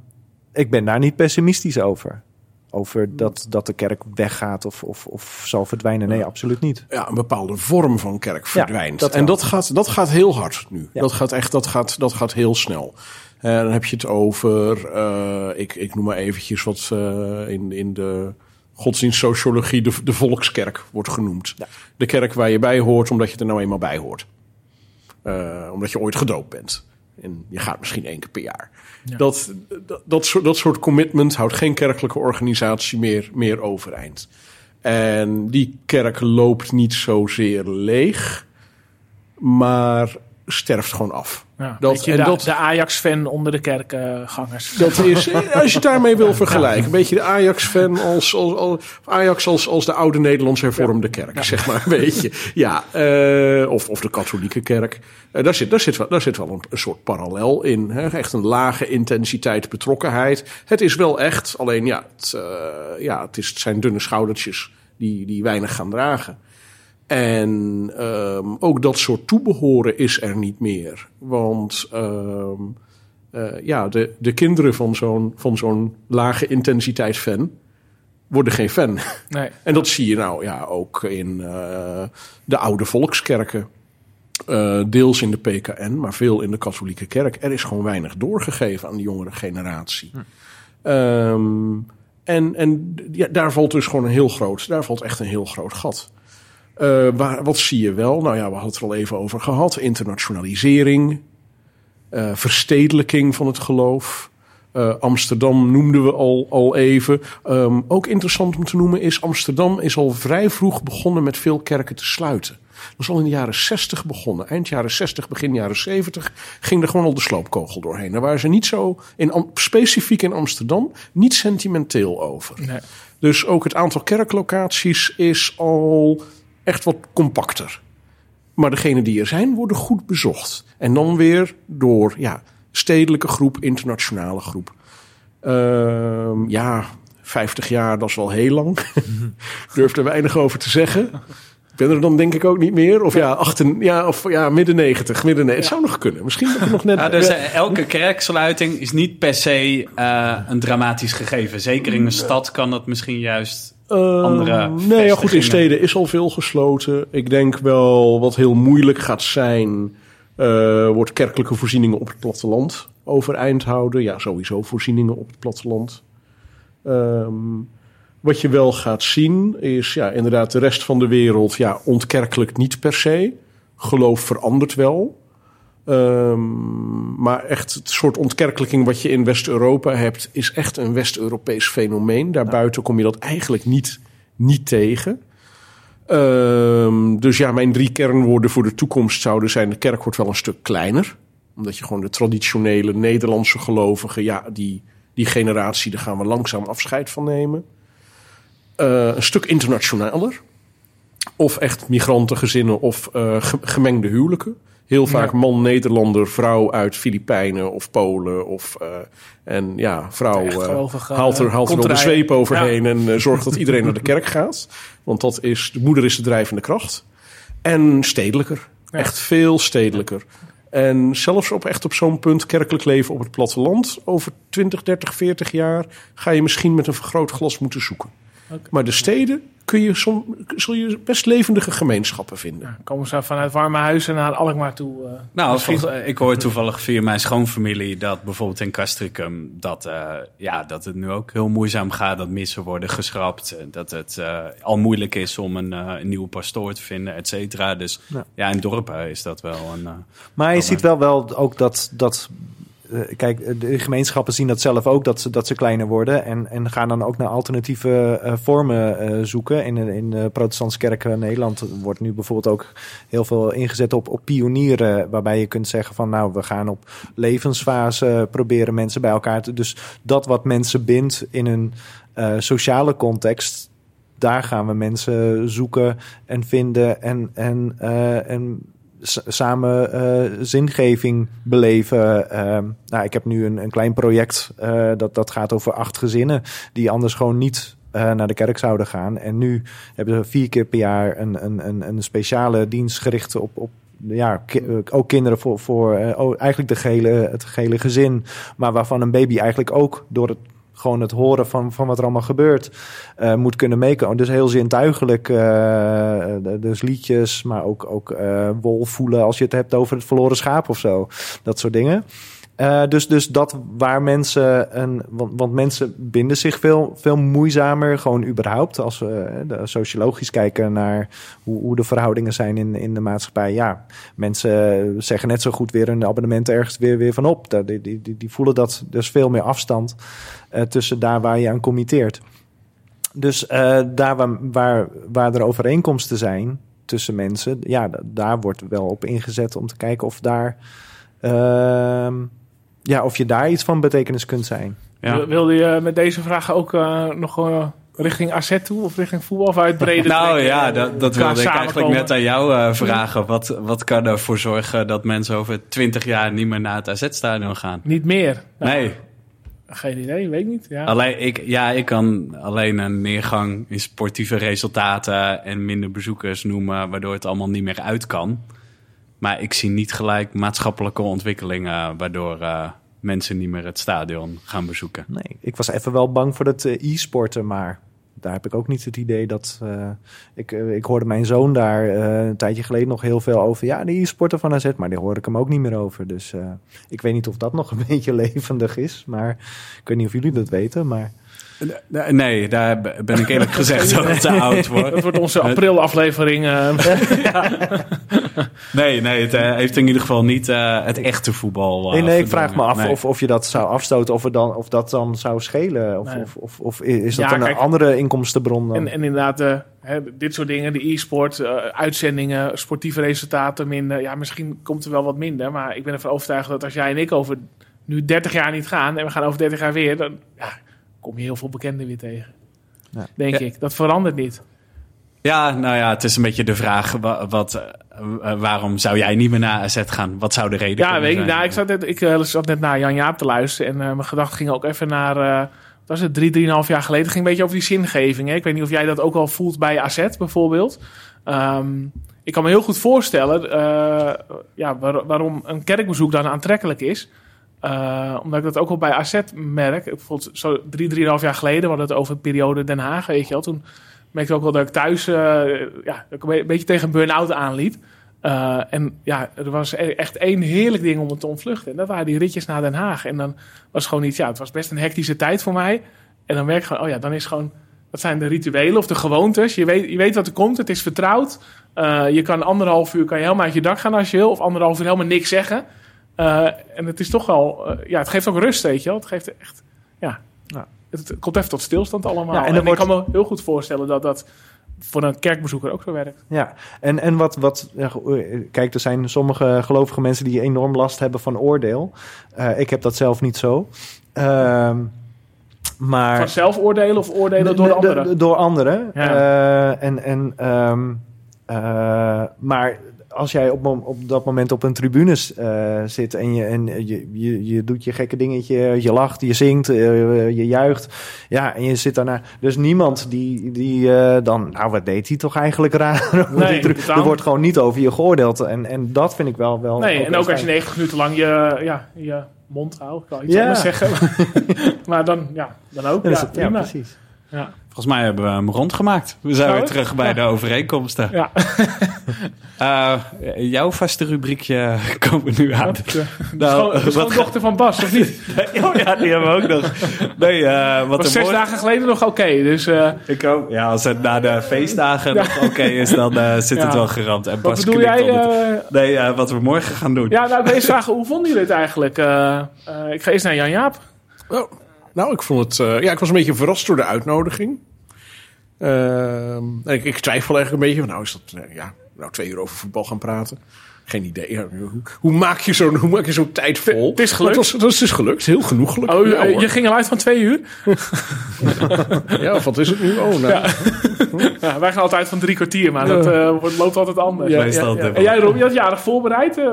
ik ben daar niet pessimistisch over over dat, dat de kerk weggaat of, of, of zal verdwijnen. Nee, absoluut niet. Ja, een bepaalde vorm van kerk verdwijnt. Ja, dat en dat gaat, dat gaat heel hard nu. Ja. Dat gaat echt, dat gaat, dat gaat heel snel. Uh, dan heb je het over, uh, ik, ik noem maar eventjes wat uh, in, in de godsdienstsociologie de, de volkskerk wordt genoemd. Ja. De kerk waar je bij hoort omdat je er nou eenmaal bij hoort. omdat je ooit gedoopt bent. En je gaat misschien één keer per jaar. Dat, dat, dat, dat soort commitment houdt geen kerkelijke organisatie meer, meer overeind. En die kerk loopt niet zozeer leeg, maar sterft gewoon af. Ja, dat, en de, dat, de Ajax-fan onder de kerkgangers. Dat is, [laughs] als je het daarmee wil vergelijken. Een beetje de Ajax-fan als, als, als, Ajax als, als de oude Nederlands hervormde kerk, ja. zeg maar. [laughs] Een beetje. Ja, uh, of, of de katholieke kerk. Uh, daar, zit, daar, zit wel, daar zit wel een, een soort parallel in. Hè? Echt een lage intensiteit betrokkenheid. Het is wel echt, alleen ja, het, uh, ja, het, is, het zijn dunne schoudertjes die, die weinig gaan dragen. En um, ook dat soort toebehoren is er niet meer. Want um, uh, ja, de, de kinderen van zo'n, van zo'n lage intensiteit fan worden geen fan. Nee. [laughs] En dat zie je nou ja, ook in uh, de oude volkskerken. Uh, deels in de PKN, maar veel in de katholieke kerk. Er is gewoon weinig doorgegeven aan de jongere generatie. Hm. Um, en en ja, daar valt dus gewoon een heel groot, daar valt echt een heel groot gat. Uh, waar, wat zie je wel? Nou ja, we hadden het er al even over gehad. Internationalisering, uh, verstedelijking van het geloof. Uh, Amsterdam noemden we al, al even. Um, ook interessant om te noemen is, Amsterdam is al vrij vroeg begonnen met veel kerken te sluiten. Dat is al in de jaren 60 begonnen. Eind jaren 60, begin jaren 70 ging er gewoon al de sloopkogel doorheen. Daar waren ze niet zo, in, specifiek in Amsterdam, niet sentimenteel over. Nee. Dus ook het aantal kerklocaties is al echt wat compacter. Maar degenen die er zijn, worden goed bezocht. En dan weer door ja, stedelijke groep, internationale groep. Uh, ja, 50 jaar, dat is wel heel lang. [laughs] Durf er weinig over te zeggen. Ik ben er dan denk ik ook niet meer. Of ja, achten, ja, of, ja midden 90. Midden, nee, het zou nog kunnen. Misschien nog net... Ja, dus uh, elke kerksluiting is niet per se uh, een dramatisch gegeven. Zeker in een stad kan dat misschien juist andere uh, nee, ja, goed, in steden is al veel gesloten. Ik denk wel wat heel moeilijk gaat zijn, uh, wordt kerkelijke voorzieningen op het platteland overeind houden. Ja, sowieso voorzieningen op het platteland. Um, wat je wel gaat zien is, ja, inderdaad, de rest van de wereld, ja, ontkerkelijk niet per se. Geloof verandert wel. Um, maar echt het soort ontkerkelijking wat je in West-Europa hebt, is echt een West-Europees fenomeen. Daarbuiten kom je dat eigenlijk niet, niet tegen. Um, dus ja, mijn drie kernwoorden voor de toekomst zouden zijn: de kerk wordt wel een stuk kleiner. Omdat je gewoon de traditionele Nederlandse gelovigen, ja, die, die generatie, daar gaan we langzaam afscheid van nemen. Uh, een stuk internationaler. Of echt migrantengezinnen of uh, gemengde huwelijken Heel vaak man Nederlander, vrouw uit Filipijnen of Polen. Of, uh, en ja, vrouw haalt er, haalt er de zweep overheen en zorgt dat iedereen naar de kerk [laughs] gaat. Want dat is, de moeder is de drijvende kracht. En stedelijker. Echt veel stedelijker. En zelfs op echt op zo'n punt kerkelijk leven op het platteland. Over 20, 30, 40 jaar ga je misschien met een vergrootglas moeten zoeken. Maar de steden kun je som, zul je best levendige gemeenschappen vinden. Ja, komen ze vanuit warme huizen naar Alkmaar toe. eh. Nou, Misschien- volgens- ik hoor toevallig via mijn schoonfamilie dat bijvoorbeeld in Castricum dat, eh, ja, dat het nu ook heel moeizaam gaat, dat missen worden geschrapt, dat het eh, al moeilijk is om een, eh, een nieuwe pastoor te vinden, et cetera. Dus Ja. ja. in dorpen is dat wel een. eh, Maar je ziet wel, wel ook dat. dat kijk, de gemeenschappen zien dat zelf ook, dat ze, dat ze kleiner worden. En, en gaan dan ook naar alternatieve eh, vormen eh, zoeken. In, in de protestantse kerken in Nederland wordt nu bijvoorbeeld ook heel veel ingezet op, op pionieren. Waarbij je kunt zeggen van nou, we gaan op levensfase proberen mensen bij elkaar te... Dus dat wat mensen bindt in een eh, sociale context... Daar gaan we mensen zoeken en vinden en, en, eh, en samen eh, zingeving beleven. Ehm, nou, ik heb nu een, een klein project eh, dat, dat gaat over acht gezinnen die anders gewoon niet eh, naar de kerk zouden gaan. En nu hebben we vier keer per jaar een, een, een, een speciale dienst gericht op, op ja, ook kinderen voor, voor eigenlijk de gehele, het gehele gezin. Maar waarvan een baby eigenlijk ook door het gewoon het horen van, van wat er allemaal gebeurt, eh, moet kunnen meekomen. Dus heel zintuigelijk. eh, dus liedjes, maar ook, ook eh, wol voelen als je het hebt over het verloren schaap of zo. Dat soort dingen. Eh, dus, dus dat waar mensen, een, want, want mensen binden zich veel, veel moeizamer, gewoon überhaupt. Als we eh, sociologisch kijken naar hoe, hoe de verhoudingen zijn in, in de maatschappij. Ja, mensen zeggen net zo goed weer een abonnement ergens weer, weer van op. Die, die, die, die voelen dat dus veel meer afstand eh, tussen daar waar je aan committeert. Dus daar waar, waar, waar er overeenkomsten zijn tussen mensen, ja, da- daar wordt wel op ingezet om te kijken of daar. ehm, ja, of je daar iets van betekenis kunt zijn. ja. Wilde je met deze vraag ook eh, nog eh, richting AZ toe of richting voetbal of uitbreiden? [laughs] Nou trekken, ja, eh, dat, dat wilde ik eigenlijk net aan jou eh, vragen. Wat, wat kan ervoor zorgen dat mensen over twintig jaar niet meer naar het AZ-stadion gaan? Niet meer. Nou, Nee, Geen idee, weet ik niet. Ja. alleen, ik, ja, ik kan alleen een neergang in sportieve resultaten en minder bezoekers noemen, waardoor het allemaal niet meer uit kan. Maar ik zie niet gelijk maatschappelijke ontwikkelingen waardoor eh, mensen niet meer het stadion gaan bezoeken. Nee, ik was even wel bang voor het eh, e-sporten, maar daar heb ik ook niet het idee dat. eh, ik, eh, ik hoorde mijn zoon daar een tijdje geleden nog heel veel over. Ja, de e-sporten van AZ, maar daar hoor ik hem ook niet meer over. Dus ik weet niet of dat nog een [laughs] beetje levendig is. Maar ik weet niet of jullie dat weten. Maar Nee, Nee, daar ben ik eerlijk gezegd [laughs] ook te oud voor. Dat wordt onze april-aflevering. eh, [laughs] Nee, nee, het eh, heeft in ieder geval niet eh, het echte voetbal. eh, nee, nee, ik vraag me af Nee. of, of je dat zou afstoten, of, dan, of dat dan zou schelen. Of, Nee. of, of, of is dat Ja, een kijk- andere inkomstenbron dan? en, en inderdaad, eh, hè, dit soort dingen, de e-sport, eh, uitzendingen, sportieve resultaten minder. Ja, misschien komt er wel wat minder. Maar ik ben ervan overtuigd dat als jij en ik over nu 30 jaar niet gaan en we gaan over 30 jaar weer, dan ja, kom je heel veel bekenden weer tegen. Ja. Denk Ja. ik. Dat verandert niet. Ja, nou ja, het is een beetje de vraag: wa- wat, eh, eh, waarom zou jij niet meer naar AZ gaan? Wat zou de reden Ja, kunnen weet ik zijn? Nou, ik zat net, ik, eh, zat net naar Jan Jaap te luisteren. En eh, mijn gedachten gingen ook even naar. eh, wat was het drie, drieënhalf jaar geleden? Het ging een beetje over die zingeving. Hè? Ik weet niet of jij dat ook al voelt bij AZ bijvoorbeeld. Ehm, ik kan me heel goed voorstellen eh, ja, waar- waarom een kerkbezoek dan aantrekkelijk is. Eh, omdat ik dat ook al bij AZ merk. Bijvoorbeeld zo drie, drieënhalf jaar geleden, we het over de periode Den Haag, weet je wel. Toen merkte ik ook wel dat ik thuis eh, ja, dat ik een beetje tegen een burn-out aanliep. Eh, en ja, er was e- echt één heerlijk ding om het te ontvluchten. En dat waren die ritjes naar Den Haag. En dan was gewoon iets, ja, het was best een hectische tijd voor mij. En dan merk ik gewoon, oh ja, dan is gewoon, dat zijn de rituelen of de gewoontes. Je weet, je weet wat er komt, het is vertrouwd. Je kan anderhalf uur kan je helemaal uit je dak gaan als je wil. Of anderhalf uur helemaal niks zeggen. Eh, en het is toch wel, eh, ja, het geeft ook rust, weet je wel. Het geeft echt, ja. Het, het komt even tot stilstand allemaal. Ja, en en ik wordt- kan me heel goed voorstellen dat dat voor een kerkbezoeker ook zo werkt. Ja, en, en wat, wat eh, kijk, er zijn sommige gelovige mensen die enorm last hebben van oordeel. Ik heb dat zelf niet zo. Ehm, maar Van zelfoordelen of oordelen door de anderen? Door anderen. Ja. En, en, ehm, eh, maar als jij op, op dat moment op een tribune eh, zit en, je, en je, je, je doet je gekke dingetje, je lacht, je zingt, eh, je juicht. Ja, en je zit daarna. Dus niemand die, die eh, dan, nou wat deed hij toch eigenlijk raar? [laughs] Nee, er wordt gewoon niet over je geoordeeld. En, en dat vind ik wel. wel Nee, en ook als je fijn. 90 minuten lang je, ja, je mond houdt. Ik kan iets Ja. anders zeggen. [laughs] maar dan, ja, dan ook. Ja, ja, prima. precies. Ja. Volgens mij hebben we hem rondgemaakt. We zijn weer terug bij Ja. de overeenkomsten. Ja, [laughs] Eh, jouw vaste rubriekje [laughs] komen nu aan. dat, de Nou, de wat schoondochter van Bas, of niet? [laughs] oh ja, die hebben we ook nog. Nee, eh, wat was zes mooi- dagen geleden nog oké. dus eh, Ik ook. Ja, als het na de feestdagen nog oké is, dan eh, zit het wel geramd. En wat Bas bedoel knikt jij? eh, Nee, wat we morgen gaan doen. ja, nou, eerst vragen, hoe vonden jullie het eigenlijk? Eh, eh, ik ga eerst naar Jan Jaap. Oh, nou, ik vond het. eh, ja, ik was een beetje verrast door de uitnodiging. En ik, ik twijfel eigenlijk een beetje. Nou, is dat. eh, ja, nou, twee uur over voetbal gaan praten. Geen idee. Hoe, hoe maak je zo'n hoe maak je zo'n tijd vol? Het is gelukt. Het was, is dus gelukt. Heel genoeglijk. Oh, ja, eh, je ging al uit van twee uur? [laughs] ja, of wat is het nu? Oh, nou. Ja. [laughs] Ja, wij gaan altijd van drie kwartier, maar dat eh, loopt altijd anders. Ja, ja, En jij, Rob, je had jarig voorbereid. eh,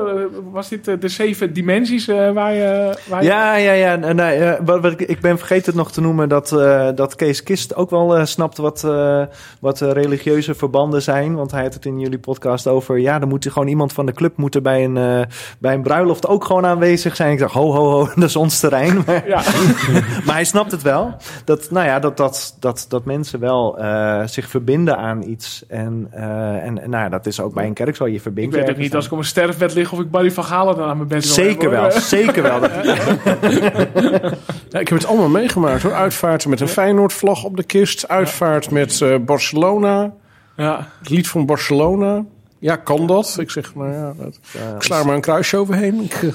was dit de zeven dimensies eh, waar je... Waar je- Ja, ja, ja. Nee, nee, eh, wat, wat ik, ik ben vergeten het nog te noemen dat, eh, dat Kees Kist ook wel eh, snapt wat, eh, wat religieuze verbanden zijn. Want hij had het in jullie podcast over. Ja, dan moet er gewoon iemand van de club moeten bij een, eh, bij een bruiloft ook gewoon aanwezig zijn. Ik dacht, ho, ho, ho, [laughs] dat is ons terrein. Maar, Ja. [laughs] maar hij snapt het wel. Dat, nou ja, dat, dat, dat, dat mensen wel eh, zich verbinden aan iets. En, eh, en, en nou ja, dat is ook bij een kerk zo. Je Ik verbindt weet ook niet aan. als ik op een sterfbed lig of ik Barry van Galen dan aan mijn bed wil Zeker wel, zeker wel. Dat, [laughs] Ja, ik heb het allemaal meegemaakt hoor. Uitvaarten met een Feyenoord-vlag op de kist. Uitvaart met eh, Barcelona. Ja. Het lied van Barcelona. Ja, kan dat? Ik zeg, nou ja, dat, ik sla er maar een kruisje overheen. Ik, eh,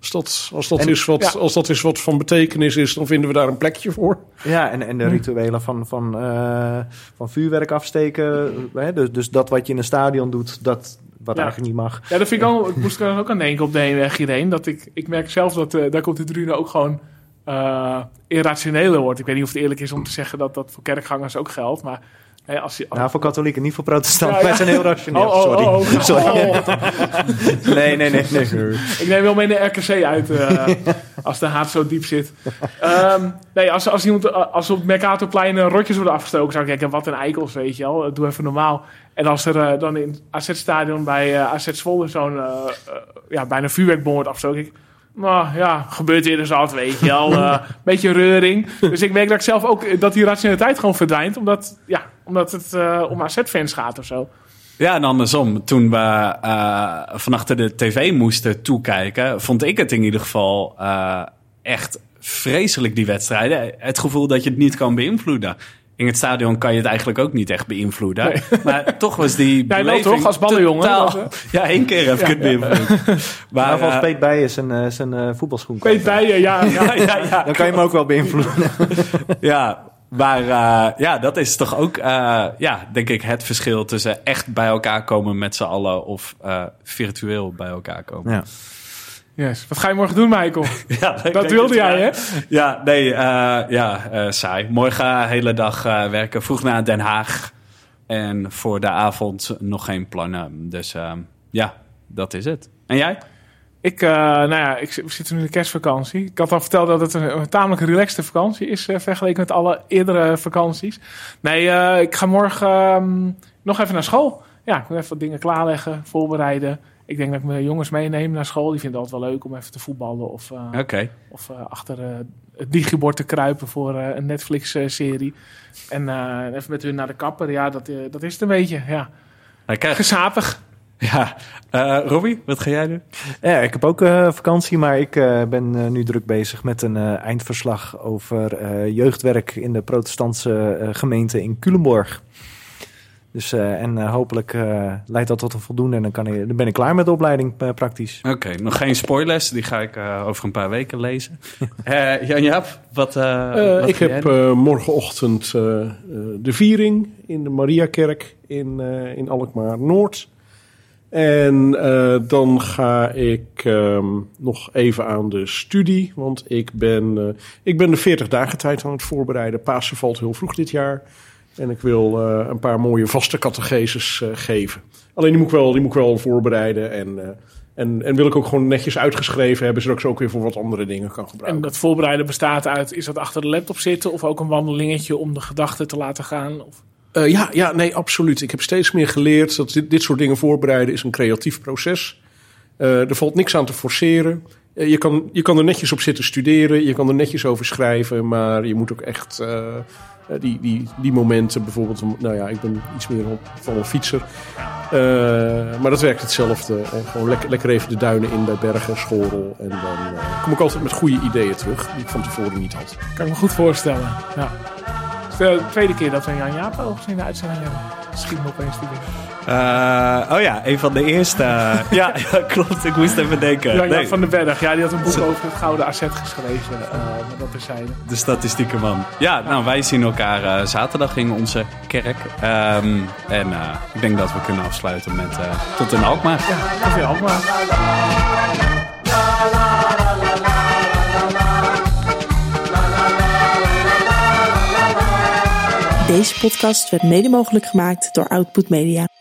als, dat, als, dat En- is wat, ja. als dat is wat van betekenis is, dan vinden we daar een plekje voor. Ja, en, en de rituelen van, van, eh, van vuurwerk afsteken. Hè? Dus, dus dat wat je in een stadion doet, dat wat Ja. eigenlijk niet mag. Ja, dat vind ik al, ik moest er ook aan denken op de heenweg hierheen. Dat ik, ik merk zelf dat, eh, daar komt de Drunen ook gewoon eh irrationeler wordt. Ik weet niet of het eerlijk is om te zeggen dat dat voor kerkgangers ook geldt. Maar als je... Nou, voor katholieken, niet voor protestanten. Ja, ja. Wij zijn heel rationeel. Oh, oh, Sorry. oh. [laughs] Sorry. Nee, nee, nee. nee. Ik neem wel mee naar RKC uit eh, [laughs] als de haat zo diep zit. Ehm, nee, als, als, iemand, als op Mercatorplein eh, rotjes worden afgestoken, zou ik denken, wat een eikels, weet je wel. Doe even normaal. En als er eh, dan in het AZ-stadion bij eh, AZ Zwolle zo'n eh, eh, ja, bijna vuurwerkbom wordt afgestoken, ik, nou ja, gebeurt weer eens wat, weet je wel. Eh, [laughs] beetje reuring. Dus ik merk dat ik zelf ook, eh, dat die rationaliteit gewoon verdwijnt, omdat, ja, omdat het eh, om AZ-fans gaat of zo. Ja, en andersom. Toen we van achter de tv moesten toekijken, vond ik het in ieder geval echt vreselijk, die wedstrijden. Het gevoel dat je het niet kan beïnvloeden. In het stadion kan je het eigenlijk ook niet echt beïnvloeden. [laughs] Maar toch was die Jij wel beleving toch, als ballenjongen? [laughs] Ja, één keer heb ik het beïnvloed. [laughs] Maar, Maar als eh, Peet bij is een, eh, zijn eh, voetbalschoen. Peet bij je, ja. ja. ja, ja, Dan kan je hem ook wel beïnvloeden. Ja, maar eh, ja, dat is toch ook, eh, ja, denk ik, het verschil tussen echt bij elkaar komen met z'n allen of eh, virtueel bij elkaar komen. Ja. Yes. Wat ga je morgen doen, Michael? [laughs] Ja, Dat wilde jij, hè? Ja, nee, eh, ja, eh, saai. Morgen hele dag eh, werken, vroeg naar Den Haag. En voor de avond nog geen plannen. Dus eh, ja, dat is het. En jij? Ik, nou ja, ik, zit- nu in de kerstvakantie. Ik had al verteld dat het een, een tamelijk relaxte vakantie is vergeleken met alle eerdere vakanties. Nee, ik ga morgen ehm, nog even naar school. Ja, ik moet even wat dingen klaarleggen, voorbereiden. Ik denk dat ik mijn jongens meeneem naar school. Die vinden het altijd wel leuk om even te voetballen of, eh, Oké. of eh, achter eh, het digibord te kruipen voor eh, een Netflix-serie. en eh, even met hun naar de kapper. Ja, dat, dat is het een beetje. Ja. Hij krijgt- Gezapig. Ja, Eh Robbie, wat ga jij doen? Ja, ik heb ook eh, vakantie, maar ik eh, ben nu druk bezig met een eh, eindverslag over eh, jeugdwerk in de protestantse eh, gemeente in Culemborg. Dus, eh, en eh, hopelijk eh, leidt dat tot een voldoende en dan, kan ik, dan ben ik klaar met de opleiding praktisch. Oké, nog geen spoilers. Die ga ik eh, over een paar weken lezen. [laughs] Eh Jan-Jaap, wat, wat ik heb eh, morgenochtend eh, eh, de viering in de Mariakerk in, eh, in Alkmaar-Noord. En eh, dan ga ik ehm, nog even aan de studie. Want ik ben, ik ben de 40 dagen tijd aan het voorbereiden. Pasen valt heel vroeg dit jaar. En ik wil eh, een paar mooie vaste catecheses eh, geven. Alleen die moet ik wel, die moet ik wel voorbereiden. En, eh, en, en wil ik ook gewoon netjes uitgeschreven hebben, zodat ik ze ook weer voor wat andere dingen kan En gebruiken. dat voorbereiden bestaat uit, is dat achter de laptop zitten of ook een wandelingetje om de gedachten te laten gaan? Of, ja, ja, nee, absoluut. Ik heb steeds meer geleerd dat dit, dit soort dingen voorbereiden is een creatief proces. Er valt niks aan te forceren. Eh, je, kan, je kan er netjes op zitten studeren, je kan er netjes over schrijven, maar je moet ook echt eh, eh, die, die, die momenten, bijvoorbeeld, nou ja, ik ben iets meer op, van een fietser. Eh, maar dat werkt hetzelfde. Gewoon lekker, lekker even de duinen in bij Bergen, Schorel. En dan kom ik altijd met goede ideeën terug, die ik van tevoren niet had. kan ik me goed voorstellen. Ja. Is de tweede keer dat we Jan Jaap overigens in de uitzending hebben. Schiet me opeens binnen. Eh, oh ja, een van de eerste. [laughs] ja, ja, klopt. Ik moest even denken. Jan Nee, van den Berg, ja, die had een boek over het Gouden Asset geschreven. eh maar dat terzijde. de statistieke man. Ja, nou, wij zien elkaar eh, zaterdag in onze kerk. Ehm, en eh, ik denk dat we kunnen afsluiten met eh, tot in Alkmaar. Ja, is allemaal. Deze podcast werd mede mogelijk gemaakt door Output Media.